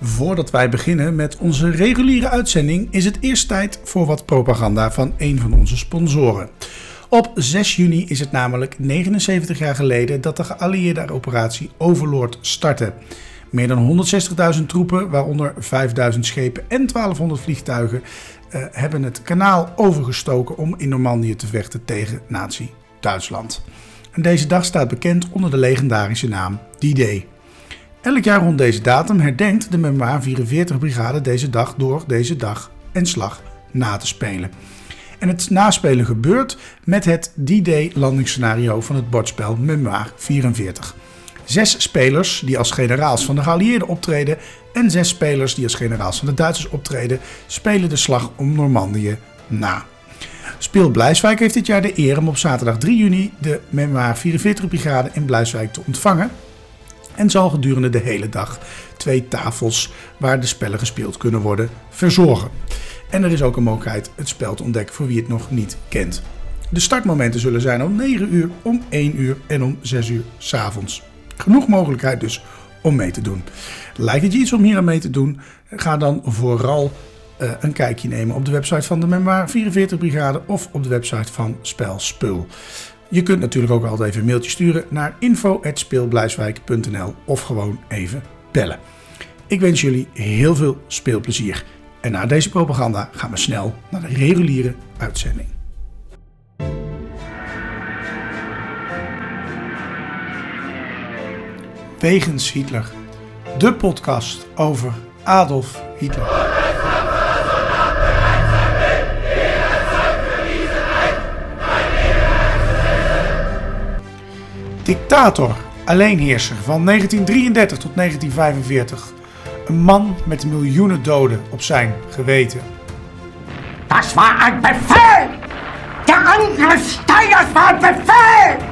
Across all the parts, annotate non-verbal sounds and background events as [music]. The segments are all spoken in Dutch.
Voordat wij beginnen met onze reguliere uitzending, is het eerst tijd voor wat propaganda van een van onze sponsoren. Op 6 juni is het namelijk 79 jaar geleden dat de geallieerde operatie Overlord startte. Meer dan 160.000 troepen, waaronder 5.000 schepen en 1200 vliegtuigen, eh, hebben het kanaal overgestoken om in Normandië te vechten tegen Nazi-Duitsland. En deze dag staat bekend onder de legendarische naam D-Day. Elk jaar rond deze datum herdenkt de Memoir 44 Brigade deze dag door deze dag en slag na te spelen. En het naspelen gebeurt met het D-Day landingsscenario van het bordspel Memoir 44. Zes spelers die als generaals van de geallieerden optreden en zes spelers die als generaals van de Duitsers optreden, spelen de slag om Normandië na. Speel Blijswijk heeft dit jaar de eer om op zaterdag 3 juni de Memoir 44 Brigade in Blijswijk te ontvangen en zal gedurende de hele dag twee tafels waar de spellen gespeeld kunnen worden verzorgen. En er is ook een mogelijkheid het spel te ontdekken voor wie het nog niet kent. De startmomenten zullen zijn om 9 uur, om 1 uur en om 6 uur s avonds. Genoeg mogelijkheid dus om mee te doen. Lijkt het je iets om hier aan mee te doen? Ga dan vooral uh, een kijkje nemen op de website van de Memoir 44 Brigade of op de website van Spel Spul. Je kunt natuurlijk ook altijd even een mailtje sturen naar info.speelblijswijk.nl of gewoon even bellen. Ik wens jullie heel veel speelplezier. En na deze propaganda gaan we snel naar de reguliere uitzending. Wegens Hitler, de podcast over Adolf Hitler. Dictator, alleenheerser van 1933 tot 1945. Een man met miljoenen doden op zijn geweten. Dat was een bevel! De Angriffssteiger war een bevel!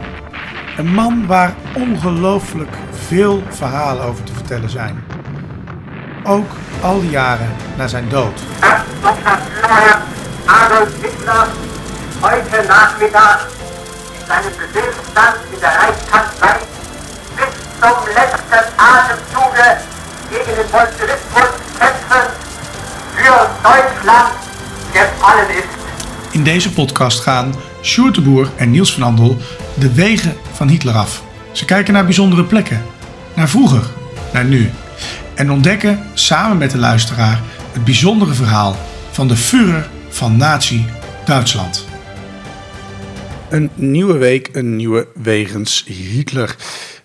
Een man waar ongelooflijk veel verhalen over te vertellen zijn. Ook al die jaren na zijn dood. Adolf Hitler, heute Nachmittag seinen Befehlsstand in der Reichskanzlei bis zum letzten Atemzuge gegen den Bolschewismus kämpfen für Deutschland gefallen ist. In deze podcast gaan Sjoerd en Niels van Andel de wegen van Hitler af. Ze kijken naar bijzondere plekken, naar vroeger, naar nu. En ontdekken samen met de luisteraar het bijzondere verhaal van de Führer van Nazi-Duitsland. Een nieuwe week, een nieuwe wegens Hitler.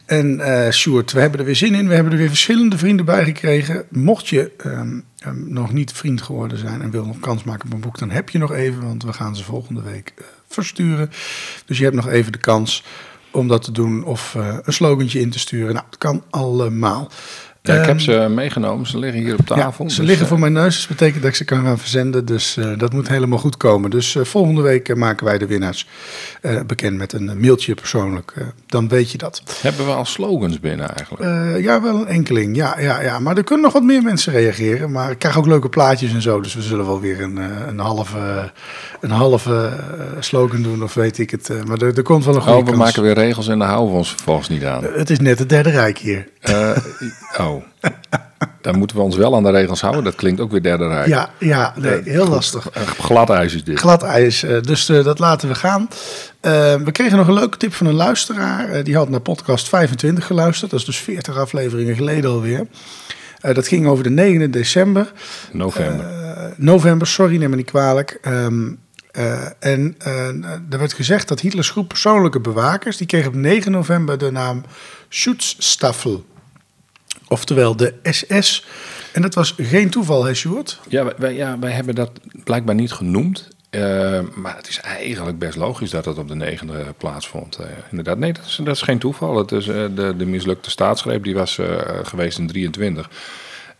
En uh, Sjoerd, we hebben er weer zin in. We hebben er weer verschillende vrienden bij gekregen. Mocht je um, um, nog niet vriend geworden zijn en wil nog kans maken op een boek, dan heb je nog even, want we gaan ze volgende week uh, versturen. Dus je hebt nog even de kans om dat te doen of uh, een slogantje in te sturen. Nou, het kan allemaal. Ja, ik heb ze meegenomen. Ze liggen hier op tafel. Ja, ze dus, liggen voor uh, mijn neus. Dat betekent dat ik ze kan gaan verzenden. Dus uh, dat moet helemaal goed komen. Dus uh, volgende week maken wij de winnaars bekend met een mailtje persoonlijk. dan weet je dat. Hebben we al slogans binnen eigenlijk? ja, wel een enkeling. Ja, ja, ja, maar er kunnen nog wat meer mensen reageren. Maar ik krijg ook leuke plaatjes en zo. Dus we zullen wel weer een, een halve, een halve slogan doen. Of weet ik het. maar er, er komt wel een goede Oh, we kans. maken weer regels en daar houden we ons vervolgens niet aan. het is net het derde rijk hier. oh. [laughs] Dan moeten we ons wel aan de regels houden. Dat klinkt ook weer derde rijk. Ja, ja nee, heel lastig. Glad ijs is dit. Glad ijs, dus uh, dat laten we gaan. Uh, we kregen nog een leuke tip van een luisteraar. Uh, die had naar podcast 25 geluisterd. Dat is dus 40 afleveringen geleden alweer. dat ging over de 9 december. November. november, sorry, neem me niet kwalijk. Um, uh, en uh, er werd gezegd dat Hitlers groep persoonlijke bewakers, die kreeg op 9 november de naam Schutzstaffel. Oftewel de SS. En dat was geen toeval, hè Sjoerd? Ja wij, ja, wij hebben dat blijkbaar niet genoemd. Uh, maar het is eigenlijk best logisch dat dat op de negende plaatsvond. inderdaad, nee, dat is, geen toeval. Het is, de, de mislukte staatsgreep die was geweest in 23.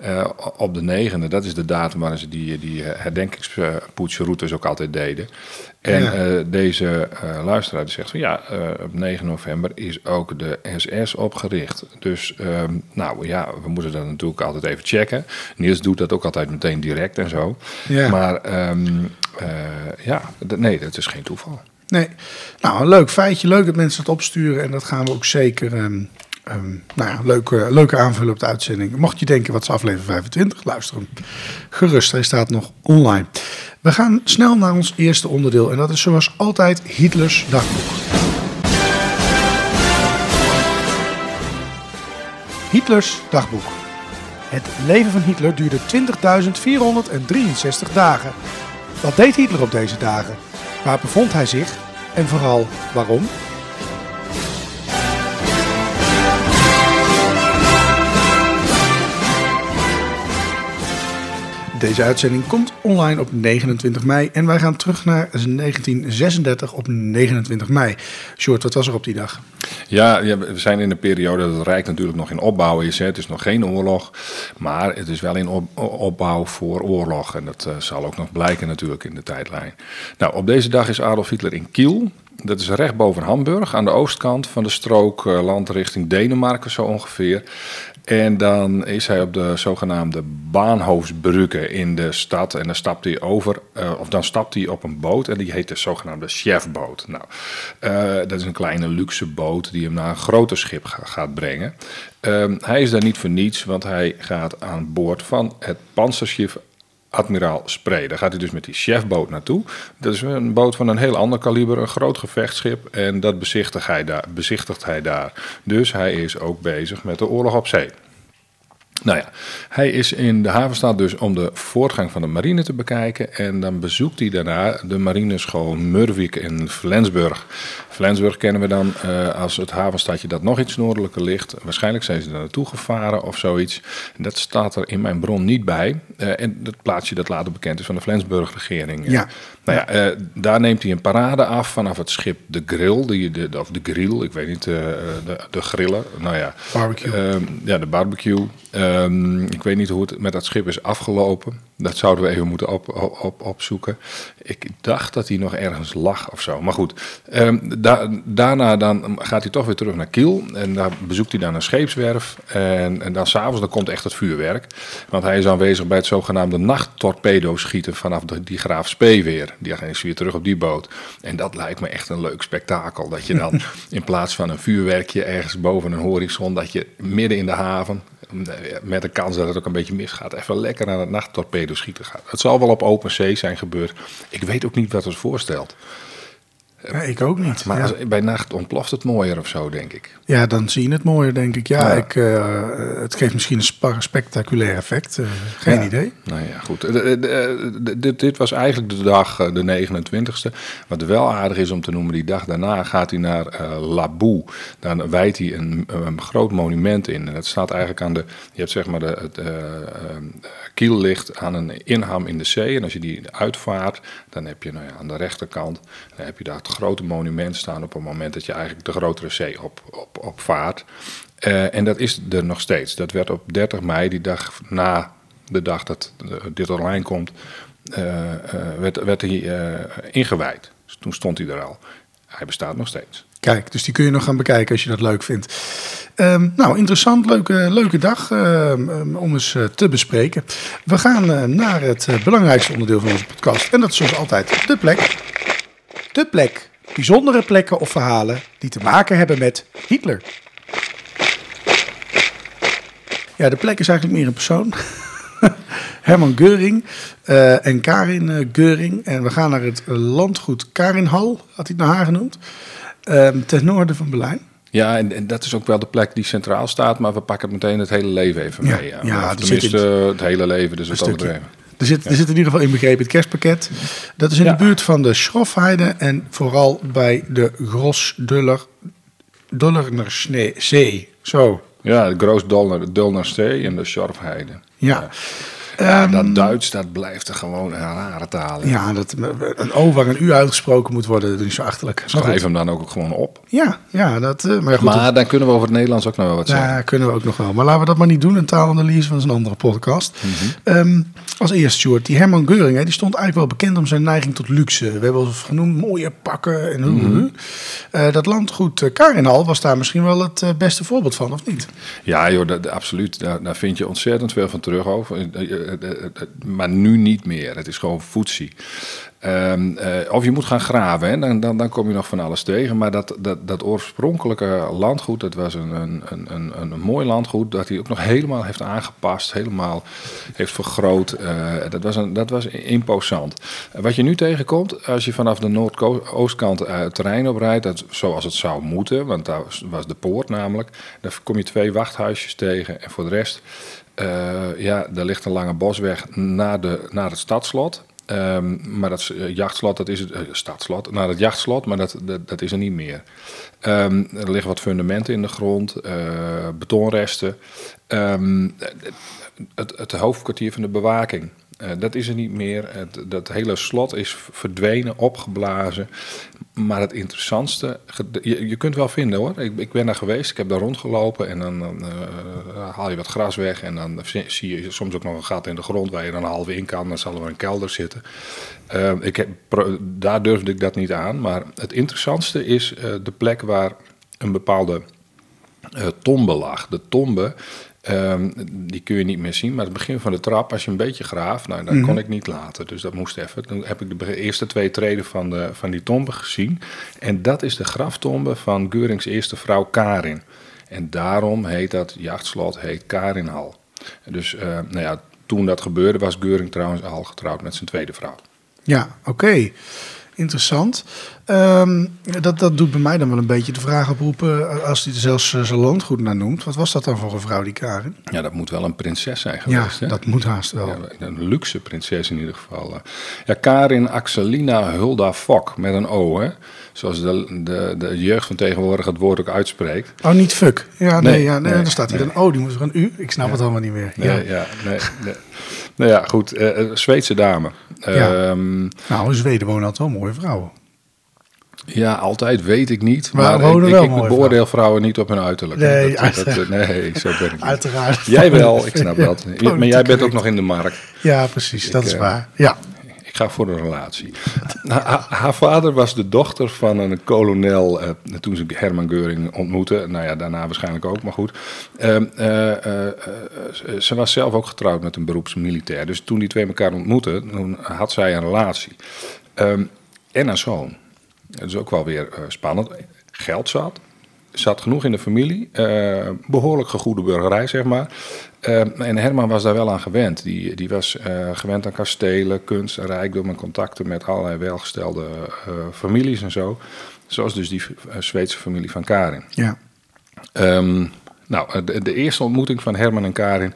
Uh, op de negende, dat is de datum waar ze die, die herdenkingspoetsroutes ook altijd deden. En ja. uh, deze uh, luisteraar die zegt van ja, op 9 november is ook de SS opgericht. Dus um, nou ja, we moeten dat natuurlijk altijd even checken. Niels doet dat ook altijd meteen direct en zo. Ja. Maar um, ja, nee, dat is geen toeval. Nee, nou een leuk feitje, leuk dat mensen het opsturen en dat gaan we ook zeker... Um, Ehm, nou ja, leuke, leuke aanvulling op de uitzending. Mocht je denken, wat is aflevering 25? Luister hem gerust, hij staat nog online. We gaan snel naar ons eerste onderdeel en dat is zoals altijd Hitlers dagboek. Hitlers dagboek. Het leven van Hitler duurde 20.463 dagen. Wat deed Hitler op deze dagen? Waar bevond hij zich? En vooral waarom? Deze uitzending komt online op 29 mei en wij gaan terug naar 1936 op 29 mei. Short, wat was er op die dag? Ja, we zijn in een periode dat het Rijk natuurlijk nog in opbouw is. Hè. Het is nog geen oorlog, maar het is wel in op, opbouw voor oorlog. En dat uh, zal ook nog blijken natuurlijk in de tijdlijn. Nou, op deze dag is Adolf Hitler in Kiel. Dat is recht boven Hamburg, aan de oostkant van de strook uh, land richting Denemarken zo ongeveer. En dan is hij op de zogenaamde Baanhoofsbrugge in de stad. En dan stapt hij over, uh, of dan stapt hij op een boot. En die heet de zogenaamde Chefboot. Nou, uh, dat is een kleine luxe boot die hem naar een groter schip ga, gaat brengen. Uh, hij is daar niet voor niets, want hij gaat aan boord van het panzerschip Admiraal Spree. Daar gaat hij dus met die chefboot naartoe. Dat is een boot van een heel ander kaliber, een groot gevechtsschip. En dat bezichtigt hij, daar, bezichtigt hij daar. Dus hij is ook bezig met de oorlog op zee. Nou ja, hij is in de havenstad dus om de voortgang van de marine te bekijken. En dan bezoekt hij daarna de marineschool Murwijk in Flensburg. Flensburg kennen we dan uh, als het havenstadje dat nog iets noordelijker ligt. Waarschijnlijk zijn ze daar naartoe gevaren of zoiets. Dat staat er in mijn bron niet bij. Uh, en dat plaatsje dat later bekend is van de Flensburg-regering. Ja. Nou ja, uh, daar neemt hij een parade af vanaf het schip De Grill, die, de, of de Grill, ik weet niet, de, de grillen. Nou ja, barbecue. ja, de barbecue. Um, ik weet niet hoe het met dat schip is afgelopen. Dat zouden we even moeten op, op, opzoeken. Ik dacht dat hij nog ergens lag of zo. Maar goed, um, da, daarna dan gaat hij toch weer terug naar Kiel. En daar bezoekt hij dan een scheepswerf. En, en dan s'avonds dan komt echt het vuurwerk. Want hij is aanwezig bij het zogenaamde nachttorpedo schieten vanaf de, die Graaf Spee weer. Die is weer terug op die boot. En dat lijkt me echt een leuk spektakel. Dat je dan [laughs] in plaats van een vuurwerkje ergens boven een horizon... dat je midden in de haven met de kans dat het ook een beetje misgaat, even lekker naar het nachttorpedo schieten gaat. Het zal wel op open zee zijn gebeurd. Ik weet ook niet wat het voorstelt. Ja, ik ook niet. Maar ja. als, bij nacht ontploft het mooier of zo, denk ik. Ja, dan zie je het mooier, denk ik. Ja, ja. Ik, uh, het geeft misschien een spectaculair effect. Uh, geen ja. idee. Nou ja, goed. De, de, de, dit, dit was eigenlijk de dag, eh, de 29ste. Wat wel aardig is om te noemen, die dag daarna gaat hij naar uh, Laboe. Dan wijdt hij een, een, groot monument in. En dat staat eigenlijk aan de, je hebt zeg maar de, het kiel ligt aan een inham in de zee. En als je die uitvaart, dan heb je nou ja, aan de rechterkant, dan heb je daar het grote monument staan op het moment dat je eigenlijk de grotere zee op, op, op vaart. Uh, en dat is er nog steeds. Dat werd op 30 mei, die dag na de dag dat uh, dit online komt, uh, werd, werd hij ingewijd. Dus toen stond hij er al. Hij bestaat nog steeds. Kijk, dus die kun je nog gaan bekijken als je dat leuk vindt. Um, nou, interessant, leuke, leuke dag um, om eens te bespreken. We gaan naar het belangrijkste onderdeel van onze podcast. En dat is zoals altijd de plek. De plek. Bijzondere plekken of verhalen die te maken hebben met Hitler. Ja, de plek is eigenlijk meer een persoon. [laughs] Herman Geuring uh, en Karin uh, Geuring. En we gaan naar het landgoed Karinhal, had hij het naar haar genoemd. Uh, ten noorden van Berlijn. Ja, en, en, dat is ook wel de plek die centraal staat, maar we pakken meteen het hele leven even ja, mee. Ja, ja tenminste, het, het hele leven, dus het overdreven. Er zit, er zit in ieder geval inbegrepen het kerstpakket. Dat is in de buurt van de Schrofheide en vooral bij de Gros Dollersee. Zo. Ja, de Groos Dollersee en de Schrofheide. Ja. Ja, um, dat Duits, dat blijft er gewoon een rare taal. Ja, dat een O waar een U uitgesproken moet worden, dat is zo achterlijk. Schrijf hem dan ook gewoon op. Ja, ja dat, uh, maar, goed, maar dan kunnen we over het Nederlands ook nog wel wat zeggen. Ja, kunnen we ook nog wel. Maar laten we dat maar niet doen. Een taalanalyse van een andere podcast. Mhm. Mm -hmm. um, als eerst, Stuart, die Herman Geuring, hè, die stond eigenlijk wel bekend om zijn neiging tot luxe. We hebben al genoemd mooie pakken en. Mhm. Mm -hmm. uh, dat landgoed Karinhal was daar misschien wel het beste voorbeeld van, of niet? Ja, joh, dat, absoluut. Daar, daar, vind je ontzettend veel van terug over. Maar nu niet meer. Het is gewoon voetzie. Ehm, eh, of je moet gaan graven, hè? Dan, dan, dan kom je nog van alles tegen. Maar dat, dat, dat oorspronkelijke landgoed, dat was een, een, een, een, mooi landgoed. Dat hij ook nog helemaal heeft aangepast, helemaal heeft vergroot. Uh, dat, was een, dat was imposant. Wat je nu tegenkomt, als je vanaf de noordoostkant het terrein oprijdt, dat, zoals het zou moeten, want daar was de poort namelijk. Dan kom je twee wachthuisjes tegen en voor de rest... Uh, ja, er ligt een lange bosweg naar, de, naar het stadslot. Um, maar dat uh, jachtslot, dat is het uh, stadslot, naar het jachtslot, maar dat, dat, is er niet meer. Um, er liggen wat fundamenten in de grond, betonresten. Um, het, het hoofdkwartier van de bewaking. Uh, dat is er niet meer. Het, dat hele slot is verdwenen, opgeblazen. Maar het interessantste, je, je kunt wel vinden hoor. Ik, ik, ben daar geweest, ik heb daar rondgelopen en dan, uh, haal je wat gras weg. En dan zie je soms ook nog een gat in de grond waar je dan half in kan. Dan zal er een kelder zitten. Uh, ik heb, daar durfde ik dat niet aan. Maar het interessantste is de plek waar een bepaalde tombe lag. De tombe Um, die kun je niet meer zien, maar het begin van de trap, als je een beetje graaft, nou, dat mm -hmm. kon ik niet laten. Dus dat moest even. Toen heb ik de eerste twee treden van, de, van die tombe gezien. En dat is de graftombe van Geurings eerste vrouw Karin. En daarom heet dat jachtslot heet Karinhal. Dus uh, nou ja, toen dat gebeurde was Geuring trouwens al getrouwd met zijn tweede vrouw. Ja, oké. Okay interessant. Um, dat, dat doet bij mij dan wel een beetje de vraag oproepen, als hij er zelfs uh, zijn landgoed naar noemt. Wat was dat dan voor een vrouw, die Karin? Ja, dat moet wel een prinses zijn geweest. Ja, hè? dat moet haast wel. Ja, een luxe prinses in ieder geval. Ja, Karin Axelina Hulda Fok, met een O, hè? Zoals de, de, de jeugd van tegenwoordig het woord ook uitspreekt. Oh, niet fuck. Ja, nee, nee ja, nee, nee dan staat hier nee. dan O, die moet er een U. Ik snap ja. het allemaal niet meer. Ja, ja, nee, nee. Nou ja, goed. Uh, Zweedse dame. Ja. Um, nou, in Zweden wonen altijd wel mooie vrouwen. Ja, altijd weet ik niet. Maar, ik, ik beoordeel vrouwen. vrouwen niet op hun uiterlijk. Nee, dat, dat, dat, nee zo ben ik niet. Uiteraard. Jij wel, ik snap dat. Maar jij bent ook nog in de markt. Ja, precies, Ik, dat is eh, waar. Ja. Ik ga voor een relatie. Ha- haar vader was de dochter van een kolonel, eh, toen ze Herman Geuring ontmoette. Nou ja, daarna waarschijnlijk ook, maar goed. Ehm, eh, eh, eh, ze was zelf ook getrouwd met een beroepsmilitair. Dus toen die twee elkaar ontmoetten, toen had zij een relatie. Ehm, en een zoon. Dat is ook wel weer eh, spannend. Geld zat. Zat genoeg in de familie. eh, behoorlijk gegoede burgerij, zeg maar. Eh, en Herman was daar wel aan gewend. Die, die was gewend aan kastelen, kunst en rijkdom en contacten met allerlei welgestelde families en zo. Zoals dus die Zweedse familie van Karin. ja. Ehm, nou, de, de eerste ontmoeting van Herman en Karin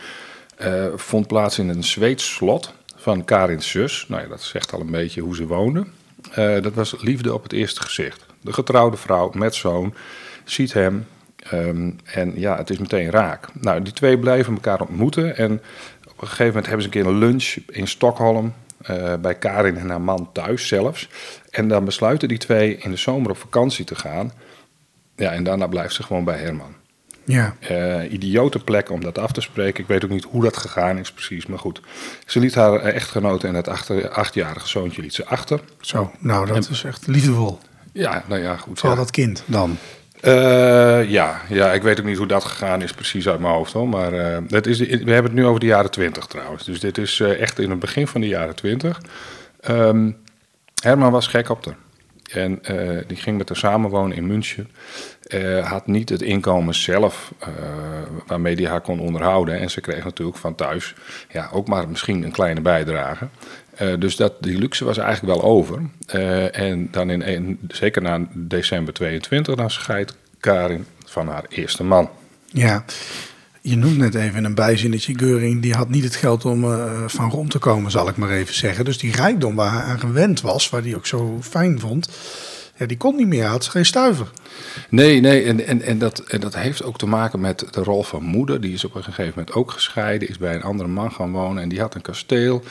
vond plaats in een Zweeds slot van Karins zus. Nou ja, dat zegt al een beetje hoe ze woonden. Eh, dat was liefde op het eerste gezicht. De getrouwde vrouw met zoon ziet hem ehm, en ja, het is meteen raak. Nou, die twee blijven elkaar ontmoeten en op een gegeven moment hebben ze een keer een lunch in Stockholm. eh, bij Karin en haar man thuis zelfs. En dan besluiten die twee in de zomer op vakantie te gaan. Ja, en daarna blijft ze gewoon bij Herman. Ja. Eh, idiote plek om dat af te spreken. Ik weet ook niet hoe dat gegaan is precies, maar goed. Ze liet haar eh, echtgenote en het achter, achtjarige zoontje liet ze achter. Zo, nou, dat is echt liefdevol. Ja, nou ja, goed. Vooral Ja. dat kind dan. Eh, ja, ja, ik weet ook niet hoe dat gegaan is precies uit mijn hoofd hoor. Maar dat is, we hebben het nu over de jaren twintig trouwens. Dus dit is echt in het begin van de jaren twintig. Ehm, Herman was gek op haar. En die ging met haar samenwonen in München. Eh, had niet het inkomen zelf eh, waarmee hij haar kon onderhouden. En ze kreeg natuurlijk van thuis ja, ook maar misschien een kleine bijdrage. Eh, dus dat, die luxe was eigenlijk wel over. En dan in, zeker na december 22, dan scheidt Karin van haar eerste man. Ja. Je noemt net even een bijzinnetje, Geuring, die had niet het geld om van rond te komen, zal ik maar even zeggen. Dus die rijkdom waar hij aan gewend was, waar hij ook zo fijn vond, ja, die kon niet meer. Had geen stuiver. Nee, nee, en, en, en, dat, en dat heeft ook te maken met de rol van moeder. Die is op een gegeven moment ook gescheiden, is bij een andere man gaan wonen en die had een kasteel.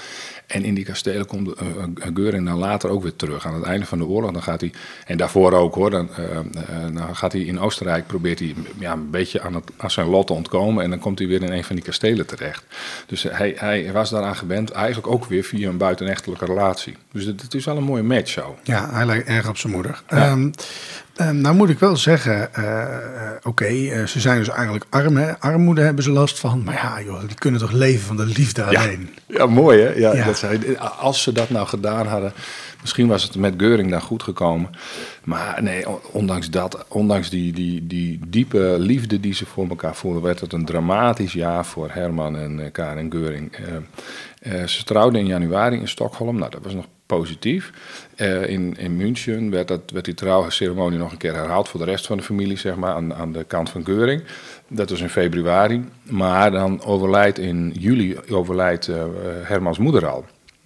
En in die kastelen komt uh, Geuring dan later ook weer terug. Aan het einde van de oorlog, dan gaat hij, en daarvoor ook hoor, dan, uh, uh, dan gaat hij in Oostenrijk, probeert hij ja, een beetje aan, het, aan zijn lot te ontkomen. En dan komt hij weer in een van die kastelen terecht. Dus hij, hij was daaraan gewend, eigenlijk ook weer via een buitenechtelijke relatie. Dus het, het is wel een mooie match zo. Ja, hij lijkt erg op zijn moeder. Ehm, ehm, nou moet ik wel zeggen, eh, eh, oké, eh, ze zijn dus eigenlijk arm. Hè? Armoede hebben ze last van. Maar ja, joh, die kunnen toch leven van de liefde alleen. Ja, mooi hè? Ja, Ja. Dat zij, als ze dat nou gedaan hadden, misschien was het met Geuring dan goed gekomen. Maar nee, on- ondanks dat, ondanks die, die, die diepe liefde die ze voor elkaar voelden, werd het een dramatisch jaar voor Herman en Karen Geuring. Eh, eh, ze trouwden in januari in Stockholm, nou dat was nog positief. Eh, in, in München werd, dat, werd die trouwceremonie nog een keer herhaald voor de rest van de familie, zeg maar, aan, aan de kant van Geuring. Dat was in februari. Maar dan overlijdt in juli overlijdt, eh, Hermans moeder al.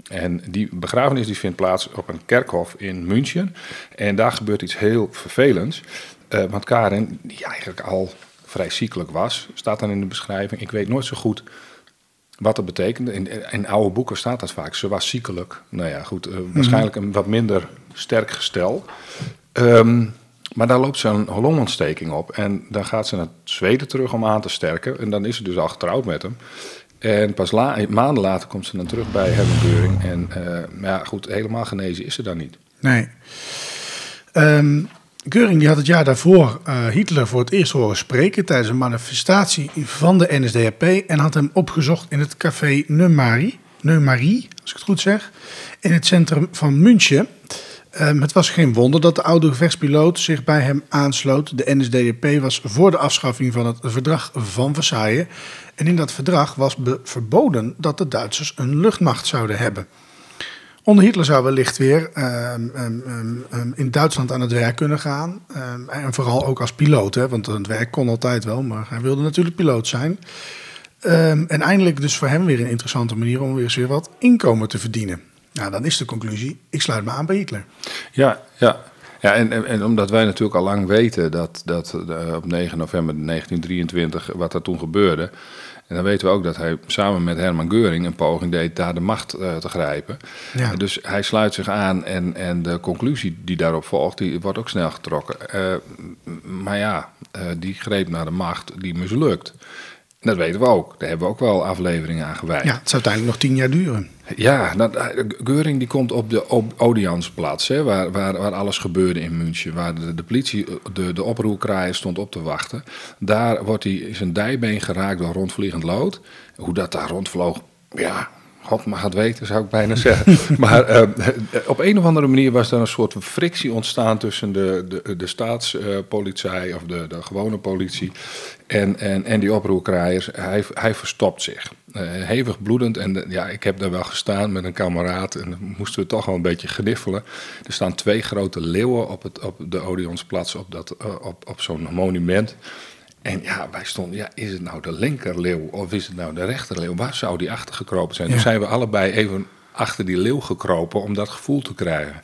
En die begrafenis die vindt plaats op een kerkhof in München. En daar gebeurt iets heel vervelends. Eh, want Karen, die eigenlijk al vrij ziekelijk was, staat dan in de beschrijving. Ik weet nooit zo goed wat dat betekende. In, in oude boeken staat dat vaak. Ze was ziekelijk. Nou ja, goed. eh, waarschijnlijk een wat minder sterk gestel. Ehm, maar daar loopt ze een longontsteking op. En dan gaat ze naar Zweden terug om aan te sterken. En dan is ze dus al getrouwd met hem. En pas la- maanden later komt ze dan terug bij Herman. En eh, maar ja, goed, helemaal genezen is ze dan niet. Nee. Ehm Göring die had het jaar daarvoor eh, Hitler voor het eerst horen spreken tijdens een manifestatie van de NSDAP en had hem opgezocht in het café Neumari, Neumari als ik het goed zeg, in het centrum van München. Ehm, het was geen wonder dat de oude gevechtspiloot zich bij hem aansloot. De NSDAP was voor de afschaffing van het verdrag van Versailles. En in dat verdrag was verboden dat de Duitsers een luchtmacht zouden hebben. Onder Hitler zou wellicht weer ehm, ehm, ehm, in Duitsland aan het werk kunnen gaan. En vooral ook als piloot, hè, want het werk kon altijd wel, maar hij wilde natuurlijk piloot zijn. En eindelijk dus voor hem weer een interessante manier om weer eens weer wat inkomen te verdienen. Nou, dan is de conclusie, ik sluit me aan bij Hitler. Ja, ja. Ja, en, en, en omdat wij natuurlijk al lang weten dat, dat eh, op 9 november 1923 wat er toen gebeurde. En dan weten we ook dat hij samen met Herman Geuring een poging deed daar de macht eh, te grijpen. Ja. Dus hij sluit zich aan en, en de conclusie die daarop volgt, die wordt ook snel getrokken. Eh, maar ja, eh, die greep naar de macht, die mislukt. Dat weten we ook. Daar hebben we ook wel afleveringen aan gewijd. Ja, het zou uiteindelijk nog tien jaar duren. Ja, nou, Geuring die komt op de op Odeonsplatz, hè, waar, waar, waar alles gebeurde in München. Waar de, de politie, de, de oproerkraaier stond op te wachten. Daar wordt hij zijn dijbeen geraakt door rondvliegend lood. Hoe dat daar rondvloog, ja, God mag het weten, zou ik bijna zeggen. [laughs] maar eh, op een of andere manier was er een soort frictie ontstaan tussen de, de, de staatspolitie of de, de gewone politie en, en, en die oproerkraaiers. Hij, hij verstopt zich. Eh, hevig bloedend. En ja, ik heb daar wel gestaan met een kameraad en dan moesten we toch wel een beetje gniffelen. Er staan twee grote leeuwen op, het, op de Odeonsplatz, op, dat, eh, op, op zo'n monument. En ja, wij stonden, ja, is het nou de linkerleeuw of is het nou de rechterleeuw? Waar zou die achter gekropen zijn? Ja. Toen zijn we allebei even achter die leeuw gekropen om dat gevoel te krijgen.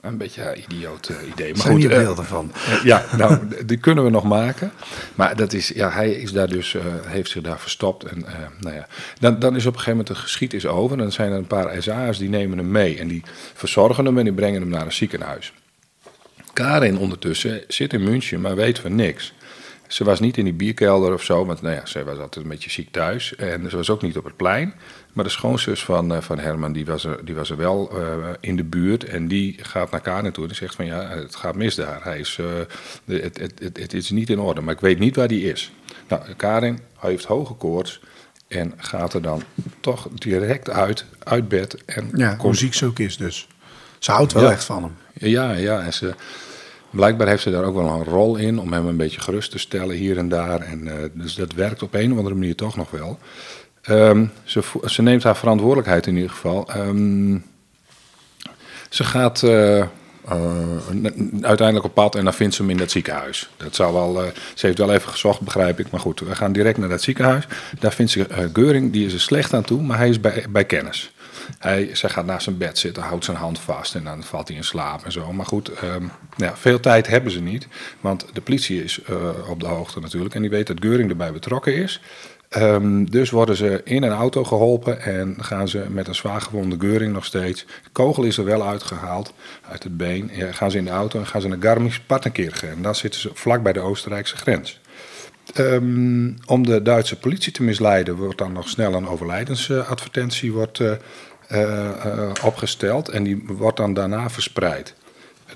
Een beetje een idioot eh, idee. Maar zijn goed, hier eh, van. eh, Ja, nou, die kunnen we nog maken. Maar dat is, ja, hij is daar dus, heeft zich daar verstopt. En, nou ja. dan, dan is op een gegeven moment de geschiet is over. En dan zijn er een paar SA'ers die nemen hem mee. En die verzorgen hem en die brengen hem naar een ziekenhuis. Karin ondertussen zit in München, maar weet van niks. Ze was niet in die bierkelder of zo, want nou ja, ze was altijd een beetje ziek thuis. En ze was ook niet op het plein. Maar de schoonzus van, eh, van Herman, die was er, die was er wel eh, in de buurt. En die gaat naar Karin toe en zegt van ja, het gaat mis daar. Hij is, eh, het, het, het, het is niet in orde, maar ik weet niet waar die is. Nou, Karin heeft hoge koorts en gaat er dan toch direct uit, uit bed. En Ja, hoe komt ziek ze ook is dus. Ze houdt wel Ja. echt van hem. ja, ja. En ze, blijkbaar heeft ze daar ook wel een rol in om hem een beetje gerust te stellen hier en daar. En, eh, dus dat werkt op een of andere manier toch nog wel. Ehm, ze, ze neemt haar verantwoordelijkheid in ieder geval. Ehm, ze gaat eh, eh, uiteindelijk op pad en dan vindt ze hem in dat ziekenhuis. Dat zou wel, ze heeft wel even gezocht, begrijp ik. Maar goed, we gaan direct naar dat ziekenhuis. Daar vindt ze Geuring, die is er slecht aan toe, maar hij is bij, bij kennis. Hij, zij gaat naast zijn bed zitten, houdt zijn hand vast en dan valt hij in slaap en zo. Maar goed, ehm, ja, veel tijd hebben ze niet. Want de politie is eh, op de hoogte natuurlijk en die weet dat Geuring erbij betrokken is. Ehm, dus worden ze in een auto geholpen en gaan ze met een zwaar gewonde Geuring nog steeds. De kogel is er wel uitgehaald uit het been. Gaan ze in de auto en gaan ze naar Garmisch-Partenkirchen. En dan zitten ze vlak bij de Oostenrijkse grens. Ehm, om de Duitse politie te misleiden wordt dan nog snel een overlijdensadvertentie wordt, eh, opgesteld en die wordt dan daarna verspreid.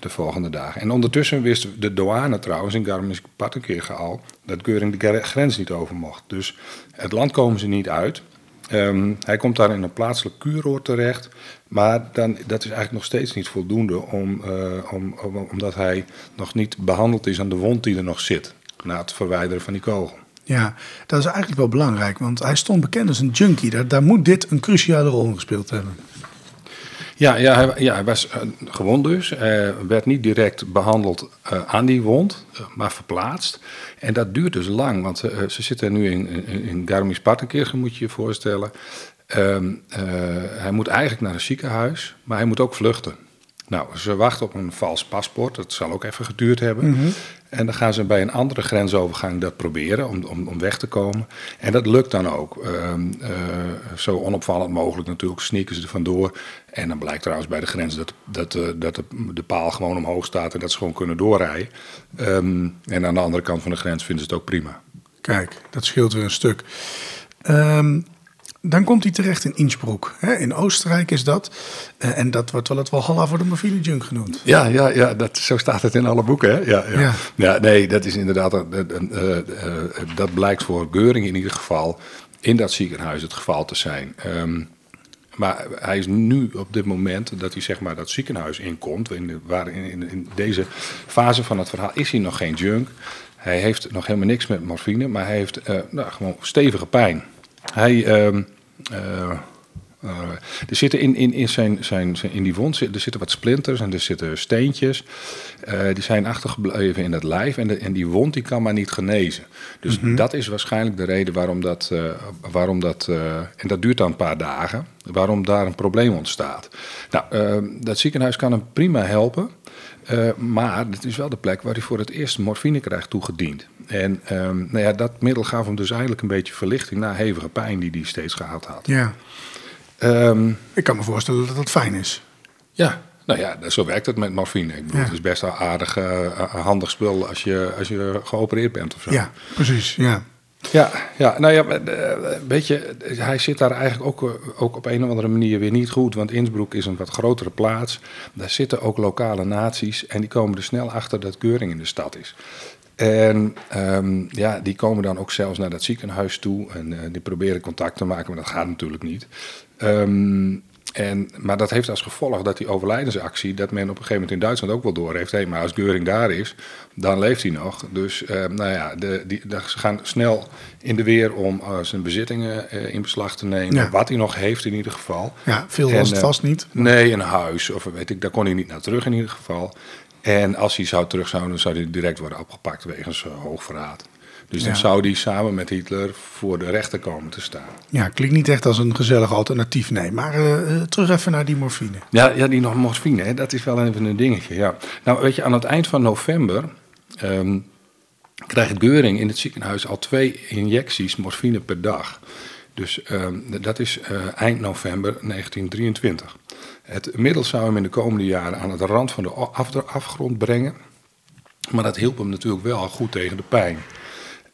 de volgende dagen. En ondertussen wist de douane trouwens in Garmisch-Partenkirchen al dat Geuring de grens niet over mocht. Dus het land komen ze niet uit. Ehm, hij komt daar in een plaatselijk kuuroord terecht. Maar dan, dat is eigenlijk nog steeds niet voldoende, om, uh, om, omdat hij nog niet behandeld is aan de wond die er nog zit. Na het verwijderen van die kogel. Ja, dat is eigenlijk wel belangrijk, want hij stond bekend als een junkie. Daar, moet dit een cruciale rol in gespeeld hebben. Ja, ja, hij, ja, hij was uh, gewond dus. Hij werd niet direct behandeld uh, aan die wond, uh, maar verplaatst. En dat duurt dus lang, want ze zitten nu in, in, in Garmisch-Partenkirchen, moet je je voorstellen. Um, hij moet eigenlijk naar een ziekenhuis, maar hij moet ook vluchten. Nou, ze wachten op een vals paspoort. Dat zal ook even geduurd hebben. Mm -hmm. En dan gaan ze bij een andere grensovergang dat proberen om, om, om weg te komen. En dat lukt dan ook. Uh, uh, zo onopvallend mogelijk natuurlijk sneaken ze er vandoor. En dan blijkt trouwens bij de grens dat, dat, uh, dat de, de, paal gewoon omhoog staat en dat ze gewoon kunnen doorrijden. Um, en aan de andere kant van de grens vinden ze het ook prima. Kijk, dat scheelt weer een stuk. Um, dan komt hij terecht in Innsbruck. Hè? In Oostenrijk is dat. Uh, en dat wordt wel het Walhalla voor de morfine junk genoemd. Ja, ja, ja dat, zo staat het in alle boeken. Hè? Ja, ja. ja. ja nee, dat is inderdaad. Uh, uh, dat blijkt voor Geuring in ieder geval in dat ziekenhuis het geval te zijn. Um, maar hij is nu op dit moment dat hij zeg maar dat ziekenhuis inkomt. In, de, waar in, in, in deze fase van het verhaal is hij nog geen junk. Hij heeft nog helemaal niks met morfine, maar hij heeft nou, gewoon stevige pijn. Hij, uh, uh, uh, er zitten in, in, in, zijn, zijn, zijn, in die wond er zitten wat splinters en er zitten steentjes. Uh, die zijn achtergebleven in het lijf en, de, en die wond die kan maar niet genezen. Dus mm -hmm. dat is waarschijnlijk de reden waarom dat, uh, waarom dat en dat duurt dan een paar dagen, waarom daar een probleem ontstaat. Nou, ehm, dat ziekenhuis kan hem prima helpen. Maar het is wel de plek waar hij voor het eerst morfine krijgt toegediend. En um, nou ja, dat middel gaf hem dus eigenlijk een beetje verlichting na hevige pijn die hij steeds gehad had. Ja. Um, ik kan me voorstellen dat dat fijn is. Ja, nou ja, zo werkt het met morfine. Ik bedoel, ja. Het is best een aardig, uh, handig spul als je, als je geopereerd bent of zo. Ja, precies, ja. Ja, ja, nou ja, weet je, hij zit daar eigenlijk ook, ook op een of andere manier weer niet goed. Want Innsbruck is een wat grotere plaats. Daar zitten ook lokale naties en die komen er snel achter dat Geuring in de stad is. En um, ja, die komen dan ook zelfs naar dat ziekenhuis toe en uh, die proberen contact te maken, maar dat gaat natuurlijk niet. Um, en, maar dat heeft als gevolg dat die overlijdensactie, dat men op een gegeven moment in Duitsland ook wel door heeft. Hey, maar als Geuring daar is, dan leeft hij nog. Dus uh, nou ja, de, die, de, ze gaan snel in de weer om uh, zijn bezittingen uh, in beslag te nemen. Ja. Wat hij nog heeft in ieder geval. Ja, veel was het vast niet. Nee, een huis of weet ik, daar kon hij niet naar terug in ieder geval. En als hij zou terug zou, dan zou hij direct worden opgepakt wegens hoogverraad. Dus dan ja. zou die samen met Hitler voor de rechter komen te staan. Ja, klinkt niet echt als een gezellig alternatief, nee. Maar uh, terug even naar die morfine. Ja, ja die nog morfine, hè, dat is wel even een dingetje. Ja. Nou, weet je, aan het eind van november um, krijgt Geuring in het ziekenhuis al twee injecties morfine per dag. Dus um, dat is uh, eind november 1923. Het middel zou hem in de komende jaren aan het rand van de af afgrond brengen. Maar dat hielp hem natuurlijk wel goed tegen de pijn.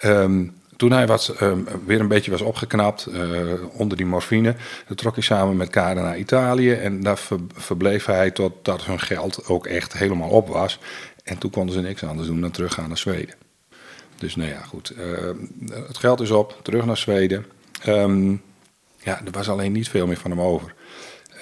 Um, toen hij wat, um, weer een beetje was opgeknapt uh, onder die morfine, trok hij samen met Karen naar Italië. En daar ver, verbleef hij totdat hun geld ook echt helemaal op was. En toen konden ze niks anders doen dan teruggaan naar Zweden. Dus nou ja, goed. Het geld is op, terug naar Zweden. Um, ja, er was alleen niet veel meer van hem over.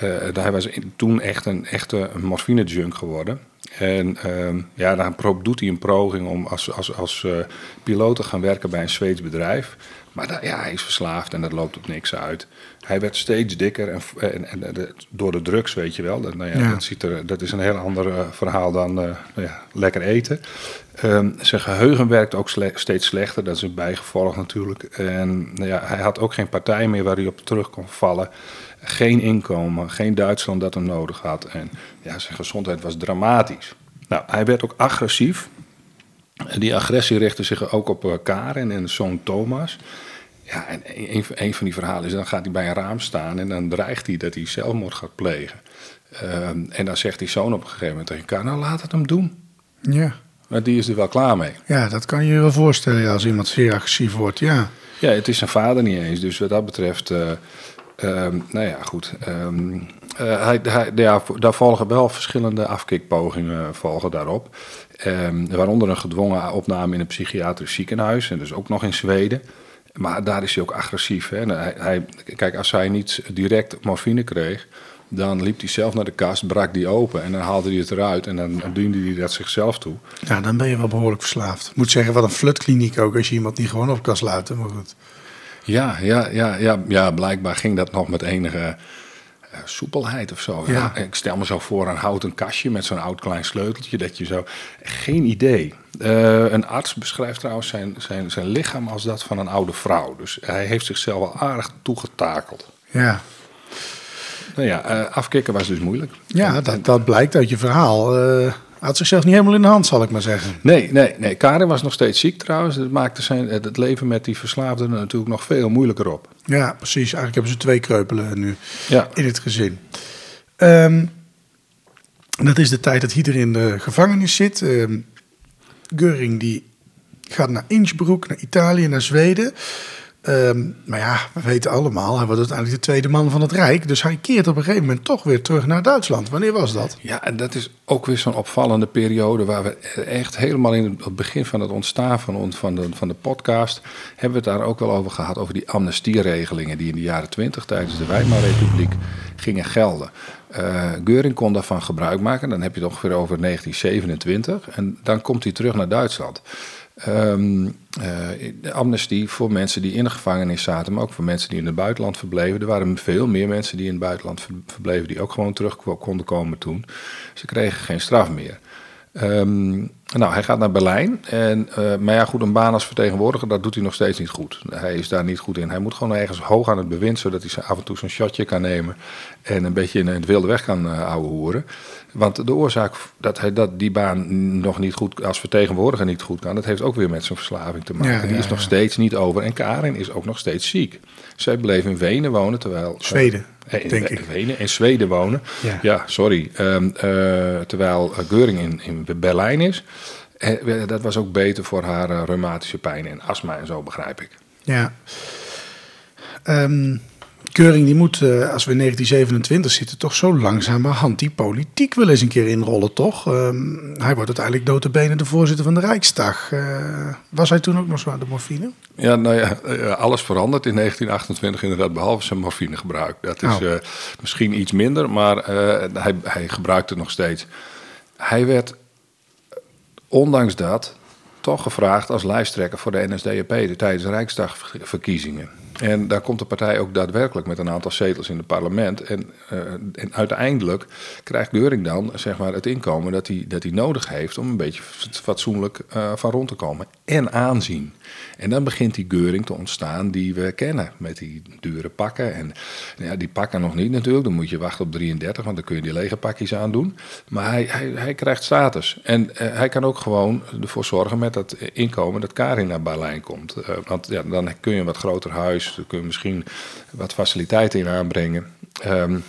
Uh, hij was toen echt een echte morfine-junk geworden. En uh, ja, dan doet hij een poging om als, als, als uh, piloot te gaan werken bij een Zweeds bedrijf. Maar dat, ja, hij is verslaafd en dat loopt op niks uit. Hij werd steeds dikker en, en, en, en door de drugs, weet je wel. Dat, nou ja, ja. Dat, ziet er, dat is een heel ander uh, verhaal dan nou ja, lekker eten. Um, zijn geheugen werkt ook sle steeds slechter, dat is een bijgevolg natuurlijk. En nou ja, hij had ook geen partij meer waar hij op terug kon vallen geen inkomen, geen Duitsland dat hem nodig had. En ja, zijn gezondheid was dramatisch. Nou, hij werd ook agressief. Die agressie richtte zich ook op uh, Karen en zoon Thomas. Ja, en een, een, van die verhalen is, dan gaat hij bij een raam staan en dan dreigt hij dat hij zelfmoord gaat plegen. Um, en dan zegt die zoon op een gegeven moment tegen Karen, nou laat het hem doen. Ja. Maar die is er wel klaar mee. Ja, dat kan je je wel voorstellen als iemand zeer agressief wordt, ja. Ja, het is zijn vader niet eens. Dus wat dat betreft... Uh, Ehm, nou ja, goed. Ehm, eh, hij, hij, ja, daar volgen wel verschillende afkikpogingen volgen daarop. Ehm, waaronder een gedwongen opname in een psychiatrisch ziekenhuis. En dus ook nog in Zweden. Maar daar is hij ook agressief. Hè? Hij, hij, kijk, als hij niet direct morfine kreeg... dan liep hij zelf naar de kast, brak die open... en dan haalde hij het eruit en dan diende hij dat zichzelf toe. Ja, dan ben je wel behoorlijk verslaafd. Ik moet zeggen, wat een flutkliniek ook... als je iemand niet gewoon op kan sluiten, maar goed. Ja, ja, ja, ja, ja, blijkbaar ging dat nog met enige soepelheid of zo. Ja. Ik stel me zo voor een houten kastje met zo'n oud klein sleuteltje. Dat je zo. Geen idee. Uh, een arts beschrijft trouwens zijn, zijn, zijn lichaam als dat van een oude vrouw. Dus hij heeft zichzelf wel aardig toegetakeld. Ja. Nou ja, uh, afkicken was dus moeilijk. Ja, dat, dat blijkt uit je verhaal had zichzelf niet helemaal in de hand, zal ik maar zeggen. Nee, nee, nee. Karin was nog steeds ziek trouwens. Dat maakte zijn, het leven met die verslaafden natuurlijk nog veel moeilijker op. Ja, precies. Eigenlijk hebben ze twee kreupelen nu ja. in het gezin. Um, dat is de tijd dat iedereen in de gevangenis zit. Um, Göring die gaat naar Innsbruck, naar Italië, naar Zweden. Um, maar ja, we weten allemaal, hij wordt uiteindelijk de tweede man van het Rijk. Dus hij keert op een gegeven moment toch weer terug naar Duitsland. Wanneer was dat? Ja, en dat is ook weer zo'n opvallende periode waar we echt helemaal in het begin van het ontstaan van, van, de, van de podcast... hebben we het daar ook wel over gehad, over die amnestieregelingen... die in de jaren twintig tijdens de Weimarrepubliek gingen gelden. Uh, Geuring kon daarvan gebruik maken. Dan heb je het ongeveer over 1927. En dan komt hij terug naar Duitsland. Um, amnestie voor mensen die in de gevangenis zaten, maar ook voor mensen die in het buitenland verbleven. Er waren veel meer mensen die in het buitenland verbleven, die ook gewoon terug konden komen toen. Ze kregen geen straf meer. Um, nou, hij gaat naar Berlijn. En, uh, maar ja, goed, een baan als vertegenwoordiger, dat doet hij nog steeds niet goed. Hij is daar niet goed in. Hij moet gewoon ergens hoog aan het bewind, zodat hij af en toe zo'n shotje kan nemen. En een beetje in het wilde weg kan uh, ouwe hoeren. Want de oorzaak dat hij dat, die baan nog niet goed, als vertegenwoordiger niet goed kan, dat heeft ook weer met zijn verslaving te maken. Ja, ja, die is nog ja. steed niet over. En Karin is ook nog steeds ziek. Zij bleef in Wenen wonen, terwijl... Zweden, eh, in denk ik. Wenen, in Zweden wonen. Ja. Ja, sorry. Ehm, eh, terwijl uh, Geuring in, in Berlijn is. En dat was ook beter voor haar reumatische pijn en astma en zo, begrijp ik. Ja. Um, Keuring die moet, uh, als we in 1927 zitten, toch zo langzamerhand die politiek wel eens een keer inrollen, toch? Um, hij wordt uiteindelijk notabene de voorzitter van de Rijksdag. Uh, was hij toen ook nog zo aan de morfine? Ja, nou ja, alles verandert in 1928 inderdaad, behalve zijn morfinegebruik. Dat is oh. uh, misschien iets minder, maar hij, hij gebruikt het nog steeds. Hij werd ondanks dat toch gevraagd als lijsttrekker voor de NSDAP tijdens de Rijksdagverkiezingen. En daar komt de partij ook daadwerkelijk met een aantal zetels in het parlement. En, uh, en uiteindelijk krijgt Geuring dan zeg maar, het inkomen dat hij, dat hij nodig heeft om een beetje fatsoenlijk uh, van rond te komen. En aanzien. En dan begint die Geuring te ontstaan die we kennen. Met die dure pakken. En ja, die pakken nog niet natuurlijk. Dan moet je wachten op 33, want dan kun je die lege pakjes aandoen. Maar hij, hij, hij krijgt status. En uh, hij kan ook gewoon ervoor zorgen met dat inkomen dat Karin naar Berlijn komt. want ja, dan kun je een wat groter huis. Dan kun je misschien wat faciliteiten in aanbrengen. Um,